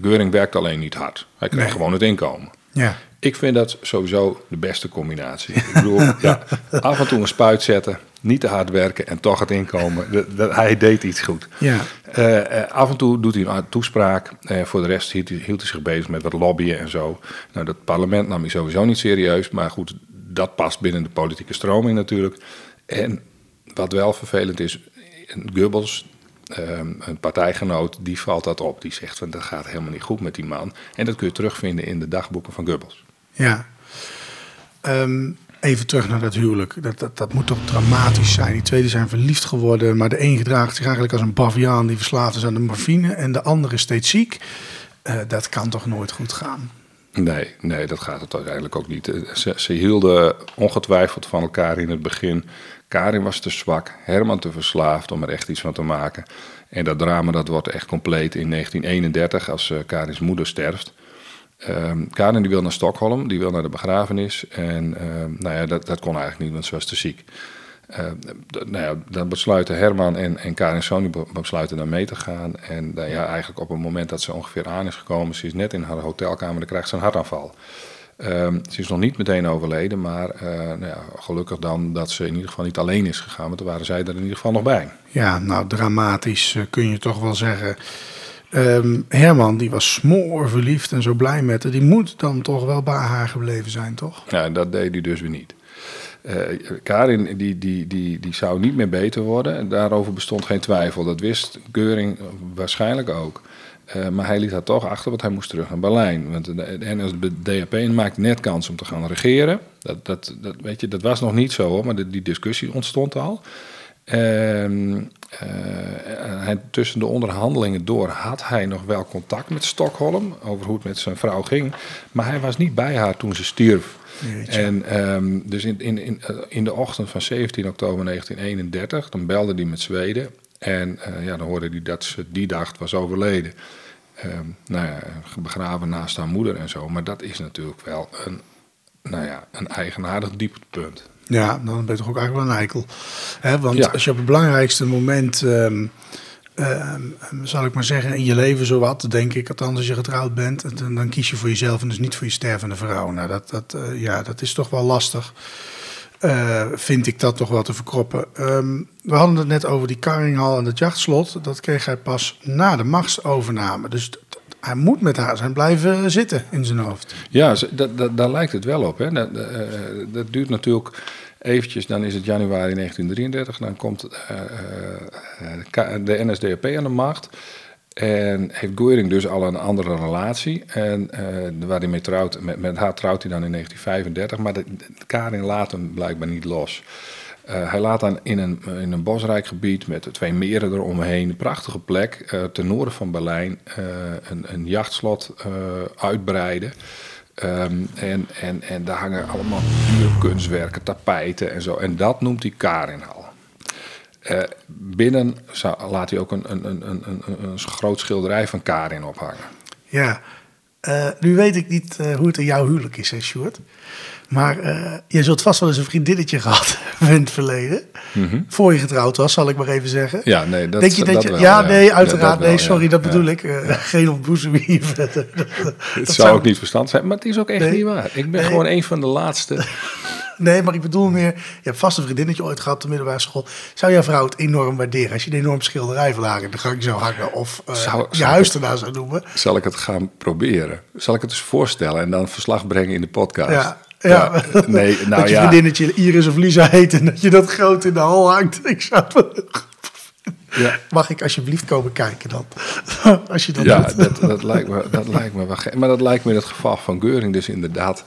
Geuring werkt alleen niet hard. Hij krijgt nee. gewoon het inkomen. Ja. Ik vind dat sowieso de beste combinatie. Ik bedoel, [laughs] ja, af en toe een spuit zetten, niet te hard werken en toch het inkomen. De, de, hij deed iets goed. Ja. Uh, af en toe doet hij een toespraak. Uh, voor de rest hield hij, hield hij zich bezig met wat lobbyen en zo. Nou, dat parlement nam hij sowieso niet serieus. Maar goed, dat past binnen de politieke stroming natuurlijk. En wat wel vervelend is, Goebbels, um, een partijgenoot, die valt dat op. Die zegt van dat gaat helemaal niet goed met die man. En dat kun je terugvinden in de dagboeken van Goebbels. Ja. Um, even terug naar dat huwelijk. Dat, dat, dat moet toch dramatisch zijn. Die twee zijn verliefd geworden, maar de een gedraagt zich eigenlijk als een baviaan die verslaafd is aan de morfine en de andere is steeds ziek. Uh, dat kan toch nooit goed gaan? Nee, nee, dat gaat het uiteindelijk ook niet. Ze, ze hielden ongetwijfeld van elkaar in het begin. Karin was te zwak, Herman te verslaafd om er echt iets van te maken. En dat drama dat wordt echt compleet in 1931 als uh, Karins moeder sterft. Um, Karin die wil naar Stockholm, die wil naar de begrafenis. En uh, nou ja, dat, dat kon eigenlijk niet, want ze was te ziek. Uh, nou ja, dan besluiten Herman en, en Karin Sony besluiten daar mee te gaan. En ja, eigenlijk op het moment dat ze ongeveer aan is gekomen, ze is net in haar hotelkamer, dan krijgt ze een hartaanval. Ehm, ze is nog niet meteen overleden, maar eh, nou ja, gelukkig dan dat ze in ieder geval niet alleen is gegaan. Want toen waren zij er in ieder geval nog bij. Ja, nou, dramatisch eh, kun je toch wel zeggen. Ehm, Herman, die was smoor verliefd en zo blij met haar. Die moet dan toch wel bij haar gebleven zijn, toch? Ja, dat deed hij dus weer niet. Eh, Karin die, die, die, die zou niet meer beter worden. En daarover bestond geen twijfel. Dat wist Geuring waarschijnlijk ook. Eh, maar hij liet haar toch achter, want hij moest terug naar Berlijn. Want de, NSDAP maakte net kans om te gaan regeren. Dat, dat, dat, weet je, dat was nog niet zo hoor, maar die discussie ontstond al. En uh, hij, tussen de onderhandelingen door had hij nog wel contact met Stockholm over hoe het met zijn vrouw ging. Maar hij was niet bij haar toen ze stierf. En um, dus in, in, in, eh, in de ochtend van 17 oktober 1931, dan belde hij met Zweden. En uh, ja, dan hoorde hij dat ze die dag was overleden. Um, nou ja, begraven naast haar moeder en zo. Maar dat is natuurlijk wel een, nou ja, een eigenaardig dieptepunt. Ja, dan ben je toch ook eigenlijk wel een eikel. He, want ja. als je op het belangrijkste moment, um, um, zal ik maar zeggen, in je leven zowat, denk ik, althans als je getrouwd bent, dan, dan, kies je voor jezelf en dus niet voor je stervende vrouw. Nou, dat, dat, uh, ja, dat is toch wel lastig. Uh, vind ik dat toch wel te verkroppen. Um, we hadden het net over die Karringhal en het jachtslot. Dat kreeg hij pas na de machtsovername. Dus hij moet met haar zijn blijven zitten in zijn hoofd. Ja, dat, daar lijkt het wel op. Hè. Dat, uh, dat duurt natuurlijk eventjes, dan is het januari 1933, dan komt uh, de NSDAP aan de macht. En heeft Goering dus al een andere relatie. En uh, waar hij mee trouwt, met, met, haar trouwt hij dan in 1935. Maar de, de Karin laat hem blijkbaar niet los. Uh, hij laat dan in een, in een bosrijk gebied met twee meren eromheen, een prachtige plek, uh, ten noorden van Berlijn, een, een jachtslot uitbreiden. Um, en, en, en daar hangen allemaal dure kunstwerken, tapijten en zo. En dat noemt hij Karinhal. Binnen laat hij ook een, een, een, een, een, groot schilderij van Karin ophangen. Ja, nu weet ik niet hoe het in jouw huwelijk is, hè, Sjoerd. Maar uh, je zult vast wel eens een vriendinnetje gehad hebben [laughs] in het verleden. Mm -hmm. Voor je getrouwd was, zal ik maar even zeggen. Ja, nee, dat, Denk je dat, dat je, wel, ja, nee, uiteraard. Ja, nee, sorry, dat bedoel ik. Uh, geen ontboezeming hier verder. [laughs] Het zou, zou ook niet verstand zijn, maar het is ook echt nee, niet waar. Ik ben nee. gewoon een van de laatste. [laughs] Nee, maar ik bedoel meer, je hebt vast een vriendinnetje ooit gehad op de middelbare school. Zou jouw vrouw het enorm waarderen als je een enorm schilderij van haar in de gang zou hangen of uh, zou, je zou huis ernaar zou noemen? Zal ik het gaan proberen? Zal ik het eens voorstellen en dan verslag brengen in de podcast? Ja. Ja, ja. nee, nou dat je ja. vriendinnetje Iris of Lisa heet en dat je dat groot in de hal hangt. Ik zou ja. Mag ik alsjeblieft komen kijken dan? [laughs] Als je dat ja, doet. Dat, dat, lijkt me, dat lijkt me wel Maar dat lijkt me in het geval van Geuring dus inderdaad.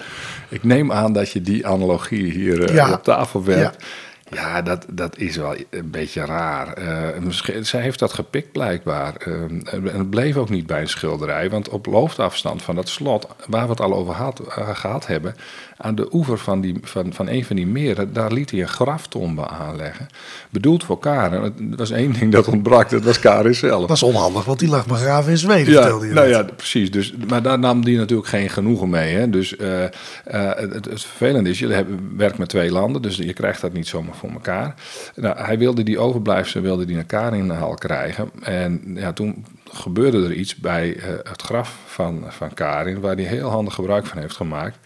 Ik neem aan dat je die analogie hier uh, ja. op tafel werpt. Ja. Dat, dat is wel een beetje raar. Uh, misschien, zij heeft dat gepikt blijkbaar. Uh, en het bleef ook niet bij een schilderij. Want op loofafstand van dat slot, waar we het al over had, uh, gehad hebben... aan de oever van, die, van, van een van die meren, daar liet hij een graftombe aanleggen. Bedoeld voor Karen. Het was één ding dat ontbrak, dat was Karen zelf. Dat was onhandig, want die lag begraven in Zweden, ja, vertelde je Nou net. ja, precies. Dus, maar daar nam die natuurlijk geen genoegen mee. Hè? Dus het, het, het vervelende is, je werkt met twee landen, dus je krijgt dat niet zomaar voor elkaar. Nou, hij wilde die overblijfselen wilde die naar Karinhal krijgen. En ja, toen gebeurde er iets bij uh, het graf van, van Karin, waar hij heel handig gebruik van heeft gemaakt.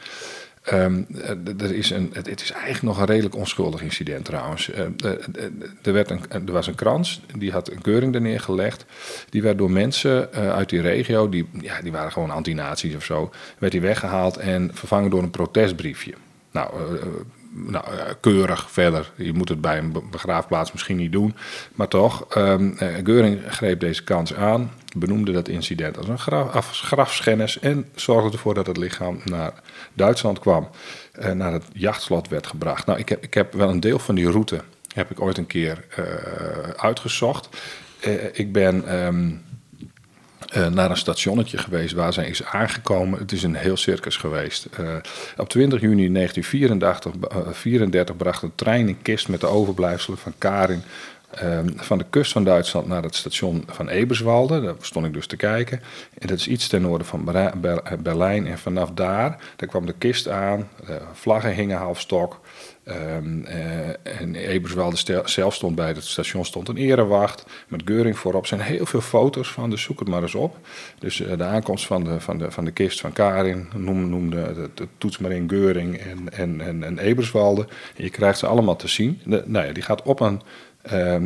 Um, er, is een, het, is eigenlijk nog een redelijk onschuldig incident trouwens. Uh, er, werd een, er was een krans, die had een keuring er neergelegd. Die werd door mensen uit die regio, die, ja, die waren gewoon anti-nazi's of zo, werd die weggehaald en vervangen door een protestbriefje. Nou, nou, keurig verder. Je moet het bij een begraafplaats misschien niet doen. Maar toch, um, Geuring greep deze kans aan, benoemde dat incident als een graf, grafschennis en zorgde ervoor dat het lichaam naar Duitsland kwam, naar het jachtslot werd gebracht. Nou, ik heb, ik heb wel een deel van die route heb ik ooit een keer uh, uitgezocht. Ik ben um, uh, naar een stationnetje geweest waar zij is aangekomen. Het is een heel circus geweest. Uh, op 20 juni 1934 uh, 34 bracht een trein in kist met de overblijfselen van Karin ehm, van de kust van Duitsland naar het station van Eberswalde. Daar stond ik dus te kijken. En dat is iets ten noorden van Berlijn. En vanaf daar, daar kwam de kist aan. Vlaggen hingen half stok. Eh, en Eberswalde zelf stond bij het station stond een erewacht met Geuring voorop. Er zijn heel veel foto's van, dus zoek het maar eens op. Dus eh, de aankomst van de, van, de, van de kist van Karin noem, noemde de, toets maar in Geuring en, en, en, en Eberswalde. En je krijgt ze allemaal te zien. De, nou ja, die gaat op een... eh,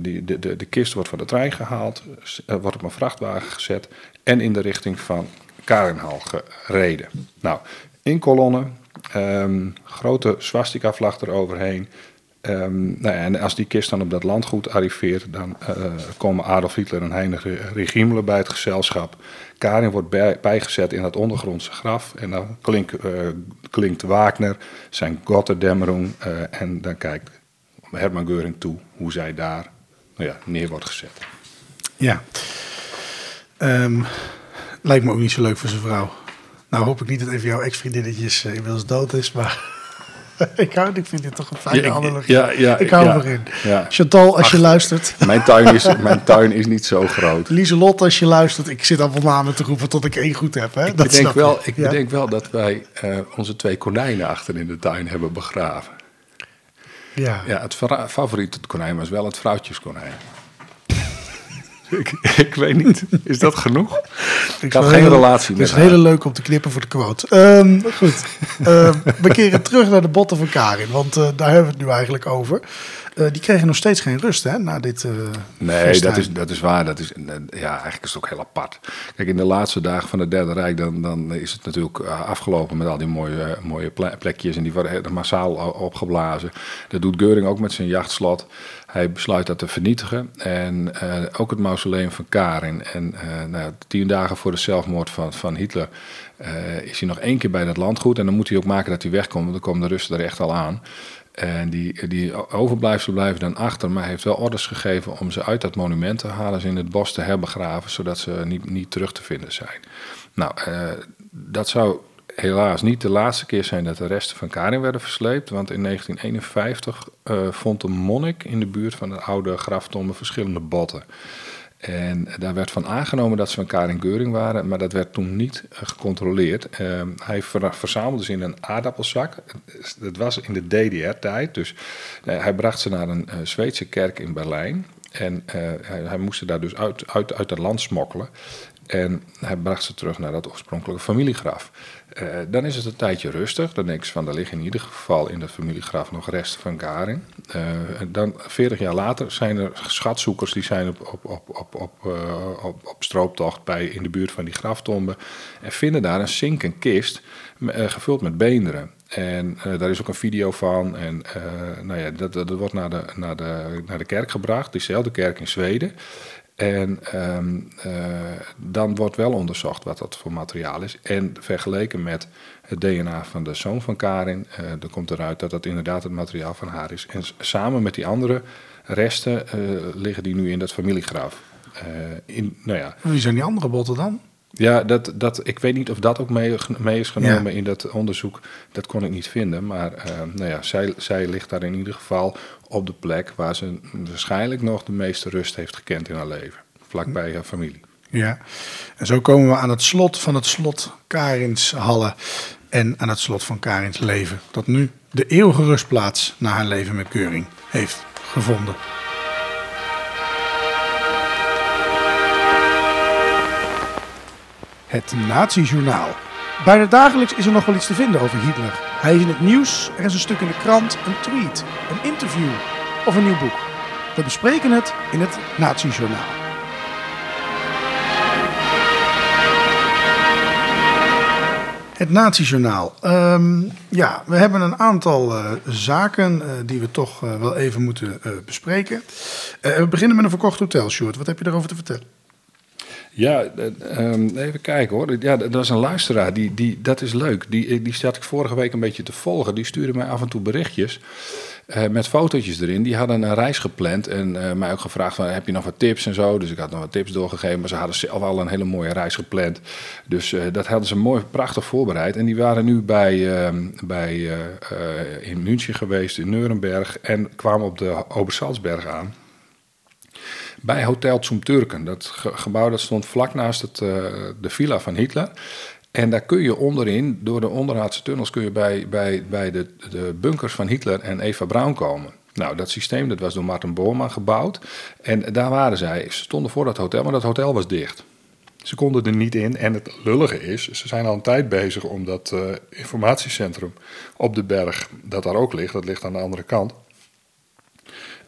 die, de, de, de kist wordt van de trein gehaald, eh, wordt op een vrachtwagen gezet en in de richting van Karinhal gereden. Nou, in kolonnen, ehm, grote swastika-vlag eroverheen. Ehm, nou ja, en als die kist dan op dat landgoed arriveert, dan eh, komen Adolf Hitler en Heinrich Riemler bij het gezelschap. Karin wordt bij, bijgezet in het ondergrondse graf en dan klinkt, eh, klinkt Wagner zijn Gotterdämmerung eh en dan kijkt Hermann Geuring toe hoe zij daar nou ja, neer wordt gezet. Ja. Ehm, lijkt me ook niet zo leuk voor zijn vrouw. Nou hoop ik niet dat even jouw ex-vriendinnetjes eh, inmiddels dood is, maar [laughs] ik, hou, ik vind dit toch een fijne Ja, analogie. ja, ja, ik hou erin. Chantal, als je luistert. Mijn tuin is, mijn tuin is niet zo groot. [laughs] Lieselot, als je luistert. Ik zit allemaal namen te roepen tot ik één goed heb. Hè? Ik Dat bedenk, snap je. wel, ik bedenk wel dat wij eh, onze twee konijnen achter in de tuin hebben begraven. Ja. Ja, het favoriete konijn was wel het vrouwtjeskonijn. Ik, ik weet niet, is dat genoeg? Ik had geen heel- relatie Het met is hele leuk om te knippen voor de quote. Ehm, goed. Ehm, we keren terug naar de botten van Karin. Want eh, daar hebben we het nu eigenlijk over. Eh, die kregen nog steeds geen rust hè, na dit eh Nee, dat is, dat is waar. Dat is, ja, eigenlijk is het ook heel apart. Kijk, in de laatste dagen van het Derde Rijk, dan, dan is het natuurlijk afgelopen met al die mooie, mooie ple- plekjes. En die worden massaal opgeblazen. Dat doet Geuring ook met zijn jachtslot. Hij besluit dat te vernietigen. En eh, ook het mausoleum van Karin. En eh, nou, tien dagen voor de zelfmoord van, van Hitler eh, is hij nog één keer bij dat landgoed. En dan moet hij ook maken dat hij wegkomt, want dan komen de Russen er echt al aan. En die, die overblijfselen blijven dan achter, maar hij heeft wel orders gegeven om ze uit dat monument te halen, ze in het bos te herbegraven, zodat ze niet, niet terug te vinden zijn. Nou, dat zou helaas niet de laatste keer zijn dat de resten van Karin werden versleept, want in 1951 eh, vond een monnik in de buurt van de oude graftombe verschillende botten. En daar werd van aangenomen dat ze van Karin Geuring waren, maar dat werd toen niet eh, gecontroleerd. Eh, hij ver- verzamelde ze in een aardappelzak. Dat was in de DDR-tijd, dus hij bracht ze naar een Zweedse kerk in Berlijn. En hij, hij moest ze daar dus uit, uit, uit het land smokkelen. En hij bracht ze terug naar dat oorspronkelijke familiegraf. Eh, dan is het een tijdje rustig. Dan denk je van, er liggen in ieder geval in dat familiegraf nog resten van Karin. Eh, en dan, 40 jaar later, zijn er schatzoekers die zijn op, op, op, op, op, eh, op, op strooptocht bij, in de buurt van die graftombe. En vinden daar een zinken kist eh, gevuld met beenderen. En eh, daar is ook een video van. En eh, nou ja, dat, dat wordt naar de, naar, de, naar de kerk gebracht, diezelfde kerk in Zweden. En ehm, eh, dan wordt wel onderzocht wat dat voor materiaal is. En vergeleken met het DNA van de zoon van Karin, eh dan komt eruit dat dat inderdaad het materiaal van haar is. En samen met die andere resten eh, liggen die nu in dat familiegraf. In, nou ja, Wie zijn die andere botten dan? Ja, dat, dat, ik weet niet of dat ook mee, mee is genomen Ja. in dat onderzoek. Dat kon ik niet vinden. Maar eh, nou ja, zij, zij ligt daar in ieder geval op de plek waar ze waarschijnlijk nog de meeste rust heeft gekend in haar leven. Vlakbij haar familie. Ja. En zo komen we aan het slot van het slot Karinshallen. En aan het slot van Karins leven. Dat nu de eeuwige rustplaats na haar leven met Keuring heeft gevonden. Het Nazi-journaal. Bijna dagelijks is er nog wel iets te vinden over Hitler. Hij is in het nieuws, er is een stuk in de krant, een tweet, een interview of een nieuw boek. We bespreken het in het Nazi-journaal. Het Nazi-journaal. Ehm, ja, we hebben een aantal eh, zaken eh, die we toch eh, wel even moeten bespreken. We beginnen met een verkocht hotel, Sjoerd. Wat heb je daarover te vertellen? Ja, eh, ehm, even kijken hoor. Ja, dat was een luisteraar. Die, die, dat is leuk. Die, eh, die zat ik vorige week een beetje te volgen. Die stuurde mij af en toe berichtjes. eh, met fotootjes erin. Die hadden een reis gepland en mij ook gevraagd van, heb je nog wat tips en zo. Dus ik had nog wat tips doorgegeven, maar ze hadden zelf al een hele mooie reis gepland. Dus dat hadden ze mooi, prachtig voorbereid. En die waren nu bij, ehm, bij, in München geweest, in Nuremberg en kwamen op de Obersalzberg aan. Bij Hotel Zum Turken. Dat ge- gebouw dat stond vlak naast het, eh, de villa van Hitler. En daar kun je onderin, door de onderhaadse tunnels, kun je bij, bij, bij de, de bunkers van Hitler en Eva Braun komen. Nou, dat systeem dat was door Martin Bormann gebouwd. En daar waren zij. Ze stonden voor dat hotel, maar dat hotel was dicht. Ze konden er niet in. En het lullige is, ze zijn al een tijd bezig om dat eh, informatiecentrum op de berg, dat daar ook ligt, dat ligt aan de andere kant,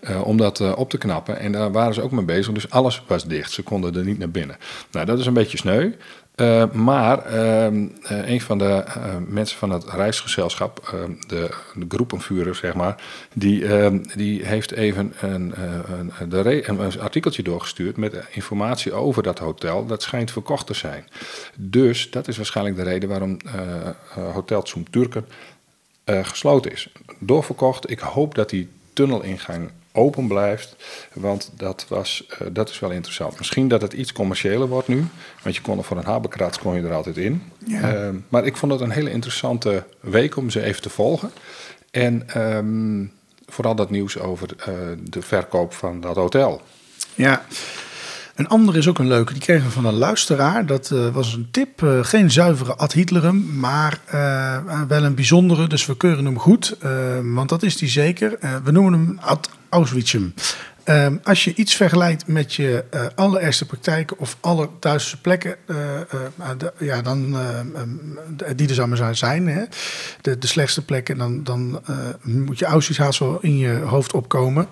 eh, om dat eh, op te knappen. En daar waren ze ook mee bezig, dus alles was dicht. Ze konden er niet naar binnen. Nou, dat is een beetje sneu. Eh, maar ehm, eh, een van de mensen van het reisgezelschap, ehm, de, de groepenvuurder, zeg maar, die, ehm, die heeft even een, een, een, artikeltje doorgestuurd met informatie over dat hotel. Dat schijnt verkocht te zijn. Dus dat is waarschijnlijk de reden waarom Hotel Zum Turken gesloten is. Doorverkocht. Ik hoop dat die tunnelingang open blijft. Want dat, was, eh, dat is wel interessant. Misschien dat het iets commerciëler wordt nu. Want je kon er voor een habekrats kon je er altijd in. Eh, maar ik vond het een hele interessante week om ze even te volgen. En ehm, vooral dat nieuws over eh, de verkoop van dat hotel. Ja. Een andere is ook een leuke. Die kregen we van een luisteraar. Dat eh, was een tip. eh, geen zuivere ad Hitlerum, maar eh, wel een bijzondere. Dus we keuren hem goed. want dat is die zeker. We noemen hem ad Auschwitzum. Eh, als je iets vergelijkt met je eh, allereerste praktijken of allerduizendste plekken, eh, eh, de- ja, dan, die er zou maar zijn, hè, de, de slechtste plekken, dan, dan moet je Auschwitz haast wel in je hoofd opkomen.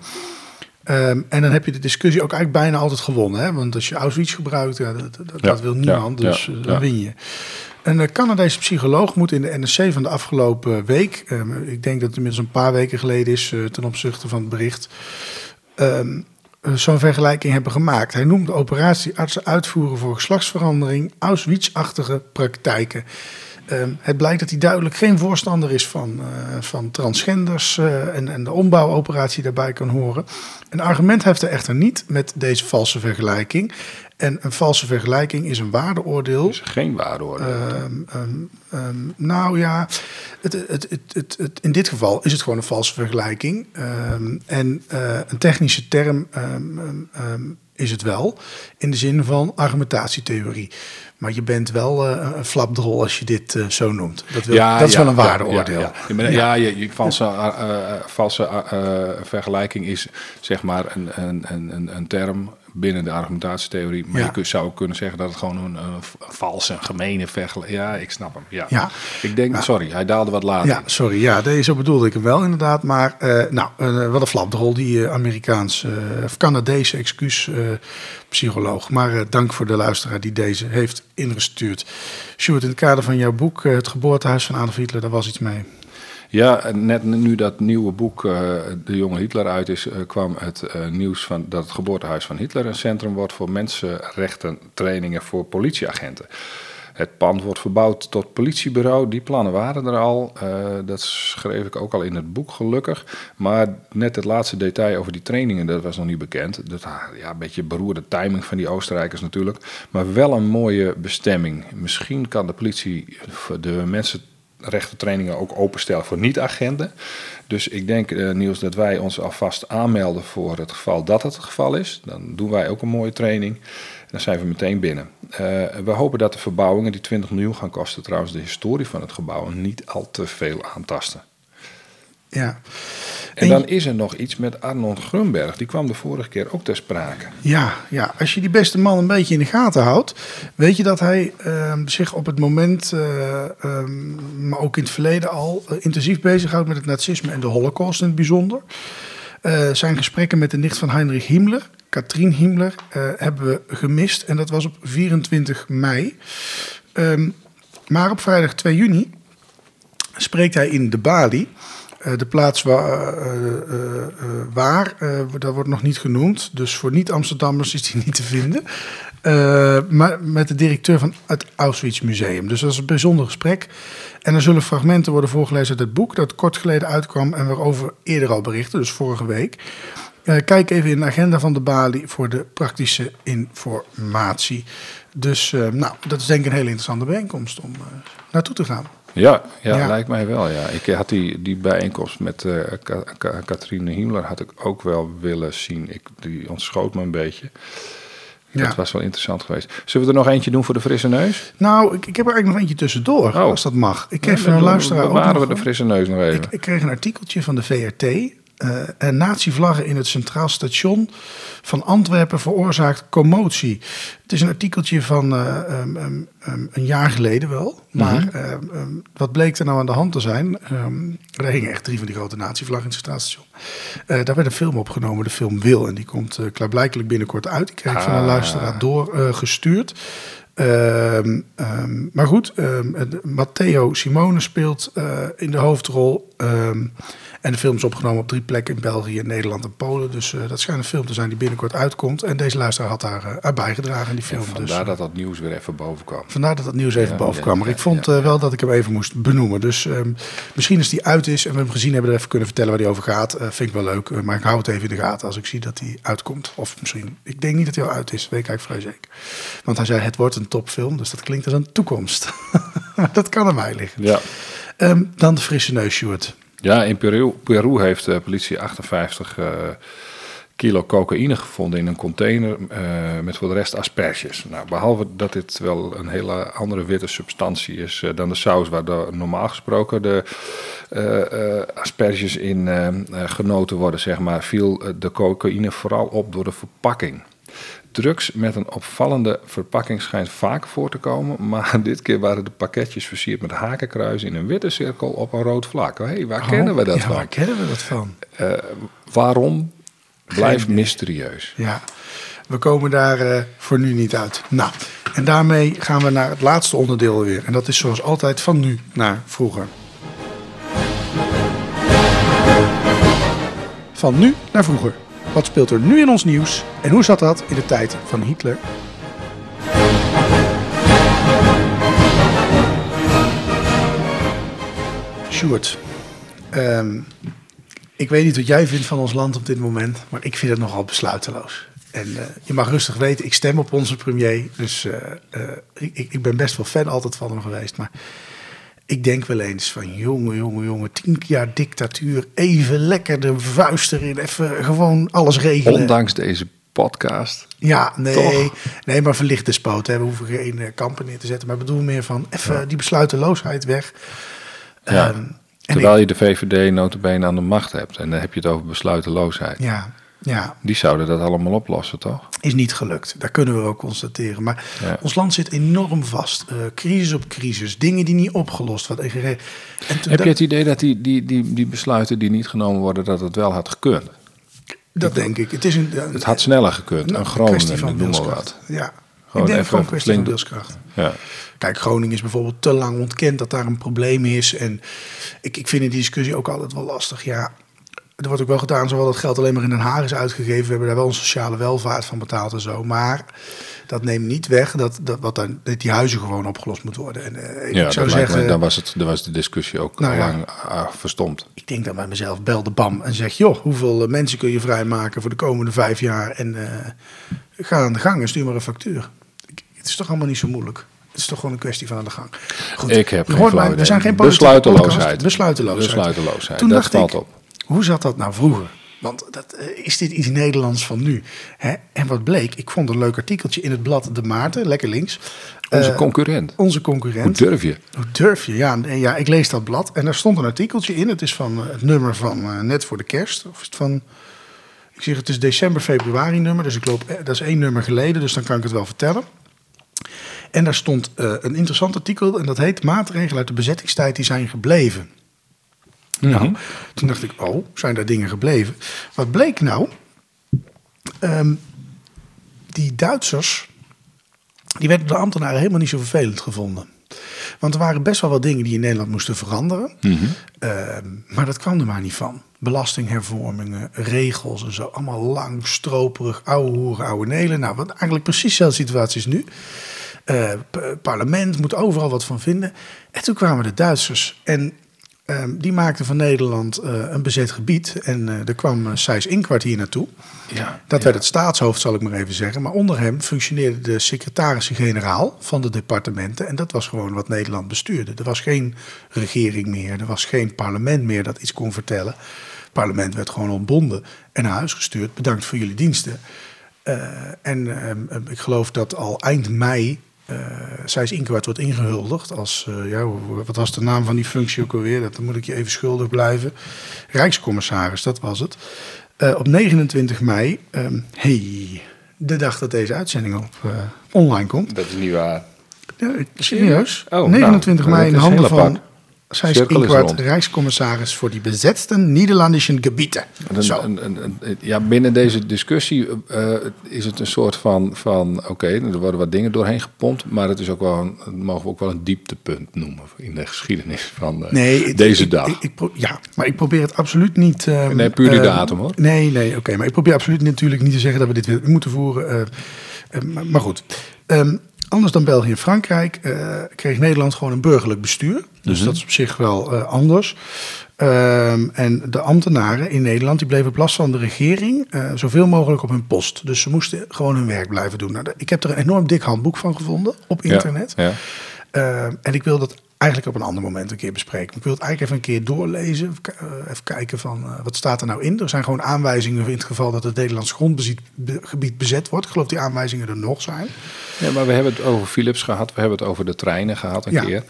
Ehm, en dan heb je de discussie ook eigenlijk bijna altijd gewonnen. Hè? Want als je Auschwitz gebruikt, ja, dat, dat, dat wil niemand, ja, dus eh, dan win je. Een eh, Canadese psycholoog moet in de NRC van de afgelopen week... ehm, ik denk dat het inmiddels een paar weken geleden is eh, ten opzichte van het bericht... ehm, eh, zo'n vergelijking hebben gemaakt. Hij noemt de operatie artsen uitvoeren voor geslachtsverandering Auschwitz-achtige praktijken. Ehm, het blijkt dat hij duidelijk geen voorstander is van, eh, van transgenders eh, en, en de ombouwoperatie daarbij kan horen. Een argument heeft hij echter niet met deze valse vergelijking. En een valse vergelijking is een waardeoordeel. Dus geen waardeoordeel. Ehm, ehm, nou ja, het, het, het, in dit geval is het gewoon een valse vergelijking. En eh, een technische term is het wel, in de zin van argumentatietheorie. Maar je bent wel eh, een flapdrol als je dit eh, zo noemt. Dat, wil, dat is wel een waardeoordeel. Ja, ja. Je, je valse, eh, valse vergelijking is zeg maar een, een, een- een term binnen de argumentatietheorie. Maar Ja. je zou ook kunnen zeggen dat het gewoon een, v- valse, gemene vergelijking... Ja, ik snap hem. Ja. Ja. Ik denk, sorry, hij daalde wat later. Ja, sorry. Ja, deze bedoelde ik hem wel inderdaad. Maar eh, nou, eh, wat een flapdrol, die eh, Amerikaanse of Canadese excuus psycholoog. Maar dank voor de luisteraar die deze heeft ingestuurd. Sjoerd, in het kader van jouw boek Het geboortehuis van Adolf Hitler, daar was iets mee. Ja, net nu dat nieuwe boek eh, De Jonge Hitler uit is, eh, kwam het eh, nieuws van dat het geboortehuis van Hitler een centrum wordt voor mensenrechten trainingen voor politieagenten. Het pand wordt verbouwd tot politiebureau. Die plannen waren er al. Dat schreef ik ook al in het boek, gelukkig. Maar net het laatste detail over die trainingen, dat was nog niet bekend. Dat, ah, ja, een beetje beroerde timing van die Oostenrijkers natuurlijk. Maar wel een mooie bestemming. Misschien kan de politie de mensen rechtentrainingen ook openstellen voor niet-agenten. Dus ik denk, eh, Niels, dat wij ons alvast aanmelden voor het geval dat het het geval is. Dan doen wij ook een mooie training. Dan zijn we meteen binnen. Eh, we hopen dat de verbouwingen, die 20 miljoen gaan kosten, trouwens de historie van het gebouw niet al te veel aantasten. Ja. En dan is er nog iets met Arnold Grunberg. Die kwam de vorige keer ook ter sprake. Ja, ja, als je die beste man een beetje in de gaten houdt, weet je dat hij ehm, zich op het moment, eh, ehm, maar ook in het verleden al, eh, intensief bezighoudt met het nazisme en de holocaust in het bijzonder. Eh, zijn gesprekken met de nicht van Heinrich Himmler, Katrien Himmler, hebben we gemist. En dat was op 24 mei. Ehm, maar op vrijdag 2 juni spreekt hij in de Bali. Eh, de plaats waar, eh, eh, waar dat wordt nog niet genoemd. Dus voor niet-Amsterdammers is die [laughs] niet te vinden. Maar met de directeur van het Auschwitz Museum. Dus dat is een bijzonder gesprek. En er zullen fragmenten worden voorgelezen uit het boek... dat kort geleden uitkwam en waarover eerder al berichten, dus vorige week. Kijk even in de agenda van de Bali voor de praktische informatie. Dus nou, dat is denk ik een hele interessante bijeenkomst om naartoe te gaan. Ja, ja, Ja. lijkt mij wel. Ja. Ik had die, die bijeenkomst met eh Ka- Ka- Catherine Himmler had ik ook wel willen zien. Ik, die ontschoot me een beetje. Ja. Dat was wel interessant geweest. Zullen we er nog eentje doen voor de frisse neus? Nou, ik, ik heb er eigenlijk nog eentje tussendoor, Oh. als dat mag. Ik kreeg Ja, van een luisteraar ook we de frisse neus nog even. Ik, ik kreeg een artikeltje van de VRT. Eh en nazi-vlaggen in het Centraal Station van Antwerpen veroorzaakt commotie. Het is een artikeltje van eh, ehm, ehm, ehm, een jaar geleden wel. Maar Mhm. wat bleek er nou aan de hand te zijn? Er hingen echt drie van die grote nazi-vlaggen in het Centraal Station. Eh, daar werd een film opgenomen, de film Wil. En die komt klaarblijkelijk binnenkort uit. Die kreeg ik van een Ah. luisteraar doorgestuurd. Maar goed, Matteo Simone speelt in de hoofdrol. En de film is opgenomen op drie plekken in België, Nederland en Polen. Dus eh, dat schijnt een film te zijn die binnenkort uitkomt. En deze luisteraar had daar eh, aan bijgedragen in die film. En dus, vandaar dat dat nieuws weer even boven kwam. Vandaar dat het nieuws even boven kwam. Maar ik vond eh, wel dat ik hem even moest benoemen. Dus ehm, misschien als die uit is en we hem gezien hebben, er even kunnen vertellen waar die over gaat. vind ik wel leuk. Maar ik hou het even in de gaten als ik zie dat hij uitkomt. Of misschien, ik denk niet dat hij al uit is. Weet ik eigenlijk vrij zeker. Want hij zei, het wordt een topfilm. Dus dat klinkt als een toekomst. [laughs] dat kan aan mij liggen. Ja. Ehm, dan de frisse neus, Stuart. Ja, in Peru, Peru heeft de politie 58 eh, kilo cocaïne gevonden in een container eh, met voor de rest asperges. Nou, behalve dat dit wel een hele andere witte substantie is eh, dan de saus waar normaal gesproken de eh, eh, asperges in eh, eh, genoten worden, zeg maar, viel eh, de cocaïne vooral op door de verpakking. Drugs met een opvallende verpakking schijnt vaak voor te komen, maar [laughs] dit keer waren de pakketjes versierd met hakenkruis in een witte cirkel op een rood vlak. Hé, hey, waar kennen we dat Oh, ja, van? waar kennen we dat van? Eh, waarom? Blijf mysterieus. Ja, we komen daar eh, voor nu niet uit. Nou, en daarmee gaan we naar het laatste onderdeel weer. En dat is zoals altijd van nu naar vroeger. Van nu naar vroeger. Wat speelt er nu in ons nieuws en hoe zat dat in de tijd van Hitler? Sjoerd, ehm, ik weet niet wat jij vindt van ons land op dit moment, maar ik vind het nogal besluiteloos. En eh, je mag rustig weten, ik stem op onze premier. Dus eh, eh, ik, ik ben best wel fan altijd van hem geweest. Maar ik denk wel eens van, jongen, jongen, jongen, tien jaar dictatuur. Even lekker de vuist erin, even gewoon alles regelen. Ondanks deze podcast. Ja, nee, Toch? nee, maar verlicht despoot. Hè. We hoeven geen eh, kampen neer te zetten. Maar bedoel meer van, even die besluiteloosheid weg. Ja. Ehm, Terwijl je de VVD notabene aan de macht hebt. En dan heb je het over besluiteloosheid. Ja, ja, Die zouden dat allemaal oplossen, toch? is niet gelukt. Dat kunnen we ook constateren. Maar Ja. ons land zit enorm vast. Eh, crisis op crisis. Dingen die niet opgelost worden. Heb dat, je het idee dat die, die, die, die besluiten die niet genomen worden, dat het wel had gekund? dat denk ik. Het is een, Het had sneller gekund. een een Groningen, van noem maar wat. Ja, Gewoon ik denk gewoon een kwestie van wilskracht. Ja. Kijk, Groningen is bijvoorbeeld te lang ontkend dat daar een probleem is. En ik, ik vind in die discussie ook altijd wel lastig. Ja, er wordt ook wel gedaan zowel dat geld alleen maar in Den Haag is uitgegeven. We hebben daar wel een sociale welvaart van betaald en zo. Maar dat neemt niet weg dat, dat, wat dan, dat die huizen gewoon opgelost moeten worden. En eh, ik Ja, zou dat lijkt zeggen, me, dan, was het, dan was de discussie ook Nou ja. lang ah, verstomd. ik denk dan bij mezelf, bel de BAM en zeg... joh, hoeveel eh, mensen kun je vrijmaken voor de komende vijf jaar? En eh, ga aan de gang en stuur maar een factuur. Ik- Het is toch allemaal niet zo moeilijk? Het is toch gewoon een kwestie van aan de gang. Goed, Ik heb geen mij, we zijn geen Besluiteloosheid. podcast. Besluiteloosheid. Besluiteloosheid, Toen dat dacht valt ik, op. Hoe zat dat nou vroeger? Want dat, eh, is dit iets Nederlands van nu? Hè? En wat bleek, ik vond een leuk artikeltje in het blad De Maarten, lekker links. Onze Eh, concurrent. Onze Hoe concurrent. durf je? Hoe durf je? Ja, ja, ik lees dat blad en daar stond een artikeltje in. Het is van eh, het nummer van net voor de kerst. Of is het van, ik zeg het is december, februari nummer. Dus ik loop, dat is één nummer geleden, dus dan kan ik het wel vertellen. En daar stond een interessant artikel en dat heet Maatregelen uit de bezettingstijd die zijn gebleven. Nou, toen dacht ik, oh, zijn daar dingen gebleven? Wat bleek nou? Ehm, die Duitsers, die werden de ambtenaren helemaal niet zo vervelend gevonden. Want er waren best wel wat dingen die in Nederland moesten veranderen. Ehm, maar dat kwam er maar niet van. Belastinghervormingen, regels en zo. Allemaal lang, stroperig, ouwe hoeren, ouwe nelen. Nou, wat eigenlijk precies dezelfde situatie is nu. P- parlement moet overal wat van vinden. En toen kwamen de Duitsers. En ehm, die maakte van Nederland eh, een bezet gebied. En eh, er kwam uh, Sijs Inkwart hier naartoe. Ja, Dat ja. werd het staatshoofd, zal ik maar even zeggen. Maar onder hem functioneerde de secretaris-generaal van de departementen. En dat was gewoon wat Nederland bestuurde. Er was geen regering meer, er was geen parlement meer dat iets kon vertellen. Het parlement werd gewoon ontbonden en naar huis gestuurd. Bedankt voor jullie diensten. Eh, en ehm, ik geloof dat al eind mei uh, Sijs Inkwart wordt ingehuldigd als, uh, ja, wat was de naam van die functie ook alweer? Dat dan moet ik je even schuldig blijven. Rijkscommissaris, dat was het. Uh, op 29 mei, um, hey, de dag dat deze uitzending op online komt. Dat is niet waar. Ja, serieus? Oh, 29 nou, mei in is handen van Cirkel is Inkwart. Rijkscommissaris voor die bezetste Nederlandse gebieden. Een- ja, binnen deze discussie eh, is het een soort van, van oké, er worden wat dingen doorheen gepompt, maar het is ook wel een, mogen we ook wel een dieptepunt noemen in de geschiedenis van eh, Nee, het- deze dag. ik- ik ja, maar ik probeer het absoluut niet. ehm, Nee, puur die ehm, datum, hoor. Nee, nee, oké. maar ik probeer absoluut natuurlijk niet te zeggen dat we dit weer moeten voeren. eh, eh, maar, maar goed. Ehm, anders dan België en Frankrijk eh, kreeg Nederland gewoon een burgerlijk bestuur. Dus Mhm. dat is op zich wel eh, anders. Ehm, en de ambtenaren in Nederland die bleven op last van de regering eh, zoveel mogelijk op hun post. Dus ze moesten gewoon hun werk blijven doen. Nou, ik heb er een enorm dik handboek van gevonden op internet. Ja, Uh, en ik wil dat eigenlijk op een ander moment een keer bespreken. Ik wil het eigenlijk even een keer doorlezen. Even, uh, even kijken van uh, wat staat er nou in. Er zijn gewoon aanwijzingen in het geval dat het Nederlands grondgebied bezet wordt. Ik geloof die aanwijzingen er nog zijn. Ja, maar we hebben het over Philips gehad, we hebben het over de treinen gehad een Ja. keer.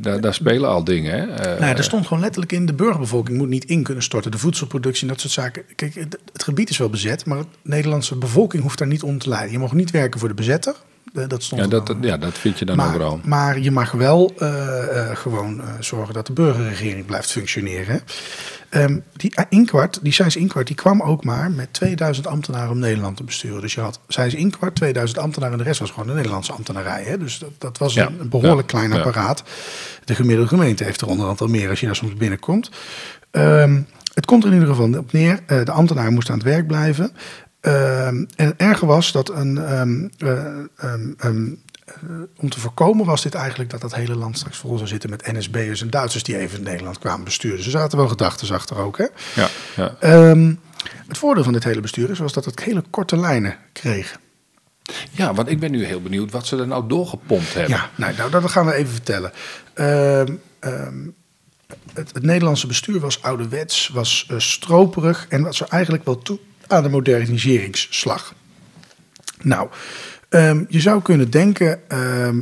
Daar, daar spelen al dingen. Hè? Eh, nou ja, er stond gewoon letterlijk in... de burgerbevolking moet niet in kunnen storten. De voedselproductie en dat soort zaken. Kijk, het, het gebied is wel bezet... maar de Nederlandse bevolking hoeft daar niet om te leiden. Je mag niet werken voor de bezetter. Dat stond ja, dat, ja, dat vind je dan maar, overal. maar je mag wel eh, eh, gewoon eh, zorgen dat de burgerregering blijft functioneren. Ehm, die Inkwart, die Sijs Inkwart, die kwam ook maar met 2000 ambtenaren om Nederland te besturen. Dus je had Sijs Inkwart, 2000 ambtenaren en de rest was gewoon de Nederlandse ambtenarij. Hè? Dus dat, dat was Ja, een, behoorlijk ja, klein apparaat. De gemiddelde gemeente heeft er onderhand al meer als je daar soms binnenkomt. Ehm, het komt er in ieder geval op neer. de ambtenaren moesten aan het werk blijven. Ehm, en het erge was dat een, ehm, eh, ehm, eh, om te voorkomen was dit eigenlijk dat dat hele land straks vol zou zitten met NSB'ers en Duitsers die even in Nederland kwamen besturen. Dus er zaten wel gedachten achter ook. Hè? Ja, ja. Het voordeel van dit hele bestuur is was dat het hele korte lijnen kreeg. ja, want ik ben nu heel benieuwd wat ze er nou doorgepompt hebben. Ja, nou, nou dat gaan we even vertellen. Het, het Nederlandse bestuur was ouderwets, was eh, stroperig en was er eigenlijk wel toe aan de moderniseringsslag. Nou, ehm, je zou kunnen denken, ehm,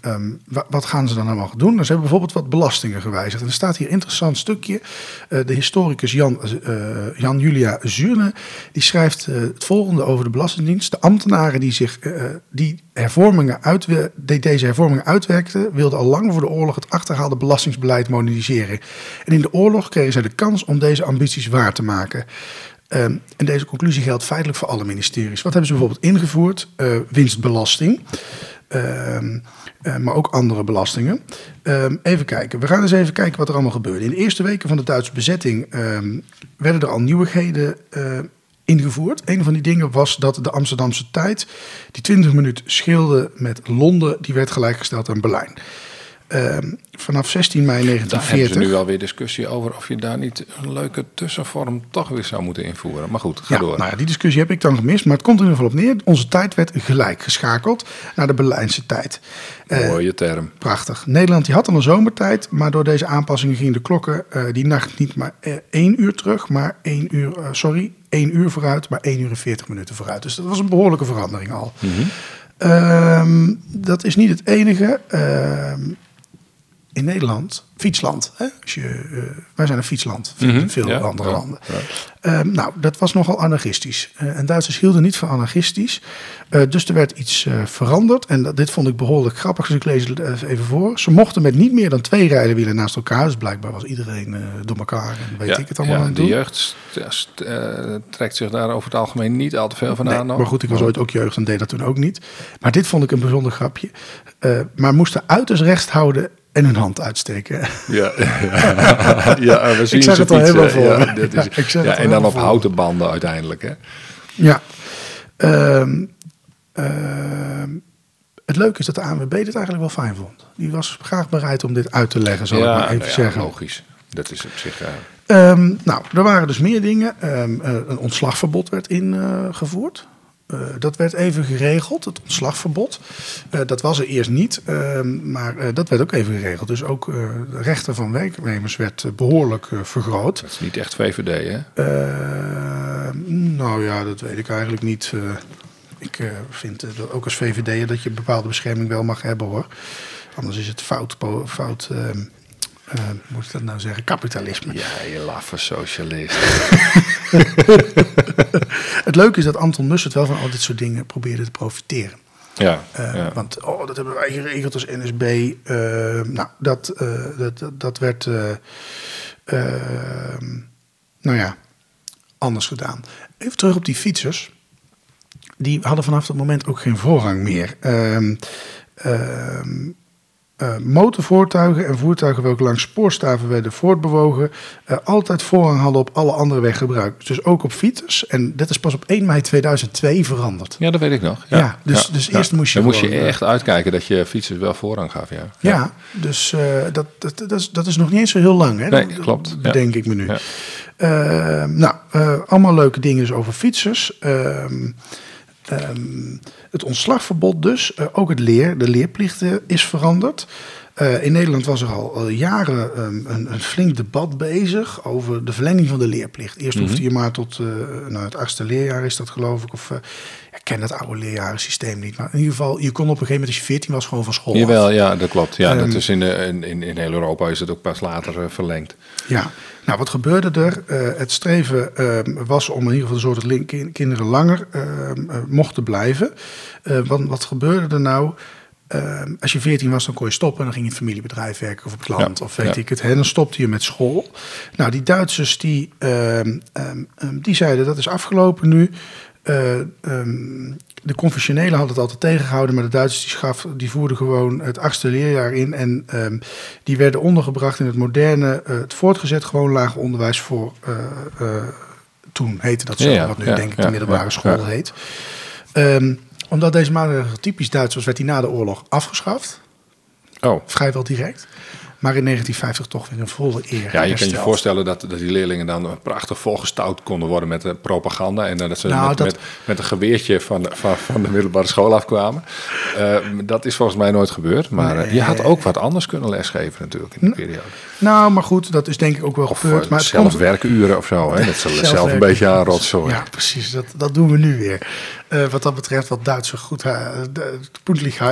ehm, wa- wat gaan ze dan allemaal doen? Nou, ze hebben bijvoorbeeld wat belastingen gewijzigd. En er staat hier een interessant stukje. Eh, de historicus Jan, eh, Jan Julia Zuurne, die schrijft het volgende over de Belastingdienst. De ambtenaren die, zich, die, hervormingen die deze hervormingen uitwerkten, wilden al lang voor de oorlog het achterhaalde belastingsbeleid moderniseren. En in de oorlog kregen zij de kans om deze ambities waar te maken. Ehm, en deze conclusie geldt feitelijk voor alle ministeries. Wat hebben ze bijvoorbeeld ingevoerd? Eh, winstbelasting. Ehm, eh, maar ook andere belastingen. Ehm, even kijken. We gaan eens even kijken wat er allemaal gebeurde. In de eerste weken van de Duitse bezetting werden er al nieuwigheden eh, ingevoerd. Een van die dingen was dat de Amsterdamse tijd, die 20 minuten scheelde met Londen, die werd gelijkgesteld aan Berlijn. Ehm, vanaf 16 mei Daar hebben 1940. ze nu wel weer discussie over of je daar niet een leuke tussenvorm toch weer zou moeten invoeren. Maar goed, ga Ja, door. nou ja, die discussie heb ik dan gemist. Maar het komt in ieder geval op neer. Onze tijd werd gelijk geschakeld naar de Berlijnse tijd. Eh, Mooie term. prachtig. Nederland die had al een zomertijd. Maar door deze aanpassingen gingen de klokken eh, die nacht niet maar eh, één uur terug. Maar één uur, sorry, één uur vooruit. Maar één uur en veertig minuten vooruit. Dus dat was een behoorlijke verandering al. Ehm, dat is niet het enige. Ehm, in Nederland, fietsland. Hè? Als je, eh, wij zijn een fietsland, Mhm, veel ja, andere ja, landen. ja. Ehm, nou, dat was nogal anarchistisch. Eh, en Duitsers hielden niet van anarchistisch. Eh, dus er werd iets veranderd. En dat, dit vond ik behoorlijk grappig, dus ik lees het even voor. Ze mochten met niet meer dan twee rijdenwielen naast elkaar. Dus blijkbaar was iedereen door elkaar en weet ik het allemaal ja, aan de doen. jeugd trekt zich daar over het algemeen niet al te veel van Nee, aan. maar goed, ik was ooit ook jeugd en deed dat toen ook niet. Maar dit vond ik een bijzonder grapje. Maar moesten uiterst recht houden en hun hand uitsteken. Ja, ja, [laughs] ja we zien zag ze het al helemaal voor Ja, dit Ja, is, ik zag ja, en dan op houten banden uiteindelijk. Hè? Ja. Ehm, ehm, Het leuke is dat de ANWB dit eigenlijk wel fijn vond. Die was graag bereid om dit uit te leggen, zal ik maar even nou ja, zeggen. logisch. Dat is op zich... Ehm, nou, er waren dus meer dingen. Eh, een ontslagverbod werd ingevoerd. Eh, dat werd even geregeld, het ontslagverbod. Eh, dat was er eerst niet, ehm, maar eh, dat werd ook even geregeld. Dus ook de rechten van werknemers werd eh, behoorlijk eh, vergroot. dat is niet echt VVD, hè? Nou ja, dat weet ik eigenlijk niet. Ik vind dat ook als VVD'er dat je bepaalde bescherming wel mag hebben hoor. Anders is het fout, fout ehm, hoe moet ik dat nou zeggen, kapitalisme. Ja, je laffe socialist. [laughs] Het leuke is dat Anton Mussert wel van al dit soort dingen probeerde te profiteren. Ja, Eh, ja. Want oh, dat hebben wij geregeld als NSB. Eh, nou, dat, dat, dat, werd, nou ja, anders gedaan. Even terug op die fietsers. Die hadden vanaf dat moment ook geen voorrang meer. Eh, motorvoortuigen en voertuigen welke langs spoorstaven werden voortbewogen, eh, altijd voorrang hadden op alle andere weggebruikers. Dus ook op fietsers. En dat is pas op 1 mei 2002 veranderd. ja, dat weet ik nog. Ja, dus- dus eerst moest je Dan moest je eh, echt uitkijken dat je fietsers wel voorrang gaf, ja. Ja, dus dat, dat, dat, is, dat is nog niet eens zo heel lang. Hè? Nee, Dat- klopt. Bedenk ik me nu. Nou, allemaal leuke dingen dus over fietsers. Ehm, ehm, het ontslagverbod dus. Eh, ook het leer, de leerplicht eh, is veranderd. Eh, in Nederland was er al, al jaren ehm, een, een flink debat bezig over de verlenging van de leerplicht. Eerst Mhm. hoefde je maar tot nou, het achtste leerjaar is dat geloof ik. Of, eh, ik ken het oude lerjarensysteem niet. Maar in ieder geval, je kon op een gegeven moment als je 14 was gewoon van school af. Jawel, ja, dat klopt. Ja, Ehm, dat is in, in, in, heel Europa is het ook pas later verlengd. Ja, nou wat gebeurde er? Eh, het streven ehm, was om in ieder geval te zorgen dat kin- kinderen langer ehm, eh, mochten blijven. Eh, wat, wat gebeurde er nou? Ehm, als je 14 was, dan kon je stoppen en dan ging je in het familiebedrijf werken of op het land Ja, of weet ja. ik het. En dan stopte je met school. Nou, die Duitsers die, die zeiden dat is afgelopen nu. De confessionelen hadden het altijd tegengehouden, maar de Duitsers die, schaf, die voerden gewoon het achtste leerjaar in. En ehm, die werden ondergebracht in het moderne, eh, het voortgezet gewoon lager onderwijs voor eh, eh, toen heette dat zo, Ja, wat nu ja, denk ik ja, de middelbare school heet. Ehm, omdat deze maatregel typisch Duits was, werd die na de oorlog afgeschaft. Oh, Vrijwel direct. Maar in 1950 toch weer een volle eer ja, je kan je voorstellen dat, dat die leerlingen dan prachtig volgestouwd konden worden met de propaganda. En dat ze Nou, met, dat- met, met een geweertje van de, van, van de middelbare school afkwamen. Eh, dat is volgens mij nooit gebeurd. Maar eh, je had ook wat anders kunnen lesgeven natuurlijk in die periode. Nou, maar goed, dat is denk ik ook wel Of gebeurd. eh, Maar zelf komt- werkuren of zo. Hè? Dat is zelf een Zelfwerken. beetje aan rotzooi. Ja, precies. Dat, dat doen we nu weer. Wat dat betreft, wat Duitse goed, uh, de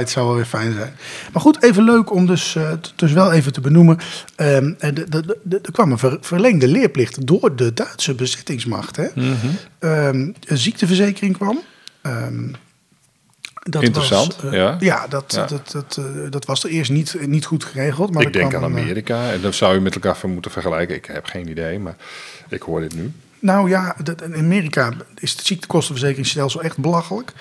zou wel weer fijn zijn. Maar goed, even leuk om dus, dus wel even te benoemen. Ehm, eh, de- de- de- de- er kwam een ver- verlengde leerplicht door de Duitse bezettingsmacht. Hè? Mhm. Ehm, een ziekteverzekering kwam. Ehm, dat Interessant, was, eh, ja. Ja, dat, Ja. Dat, dat, eh, dat was er eerst niet, niet goed geregeld. Maar ik denk aan eh, Amerika. En dan zou je met elkaar van moeten vergelijken. Ik heb geen idee, maar ik hoor dit nu. Nou ja, dat- in Amerika is het ziektekostenverzekeringsstelsel echt belachelijk.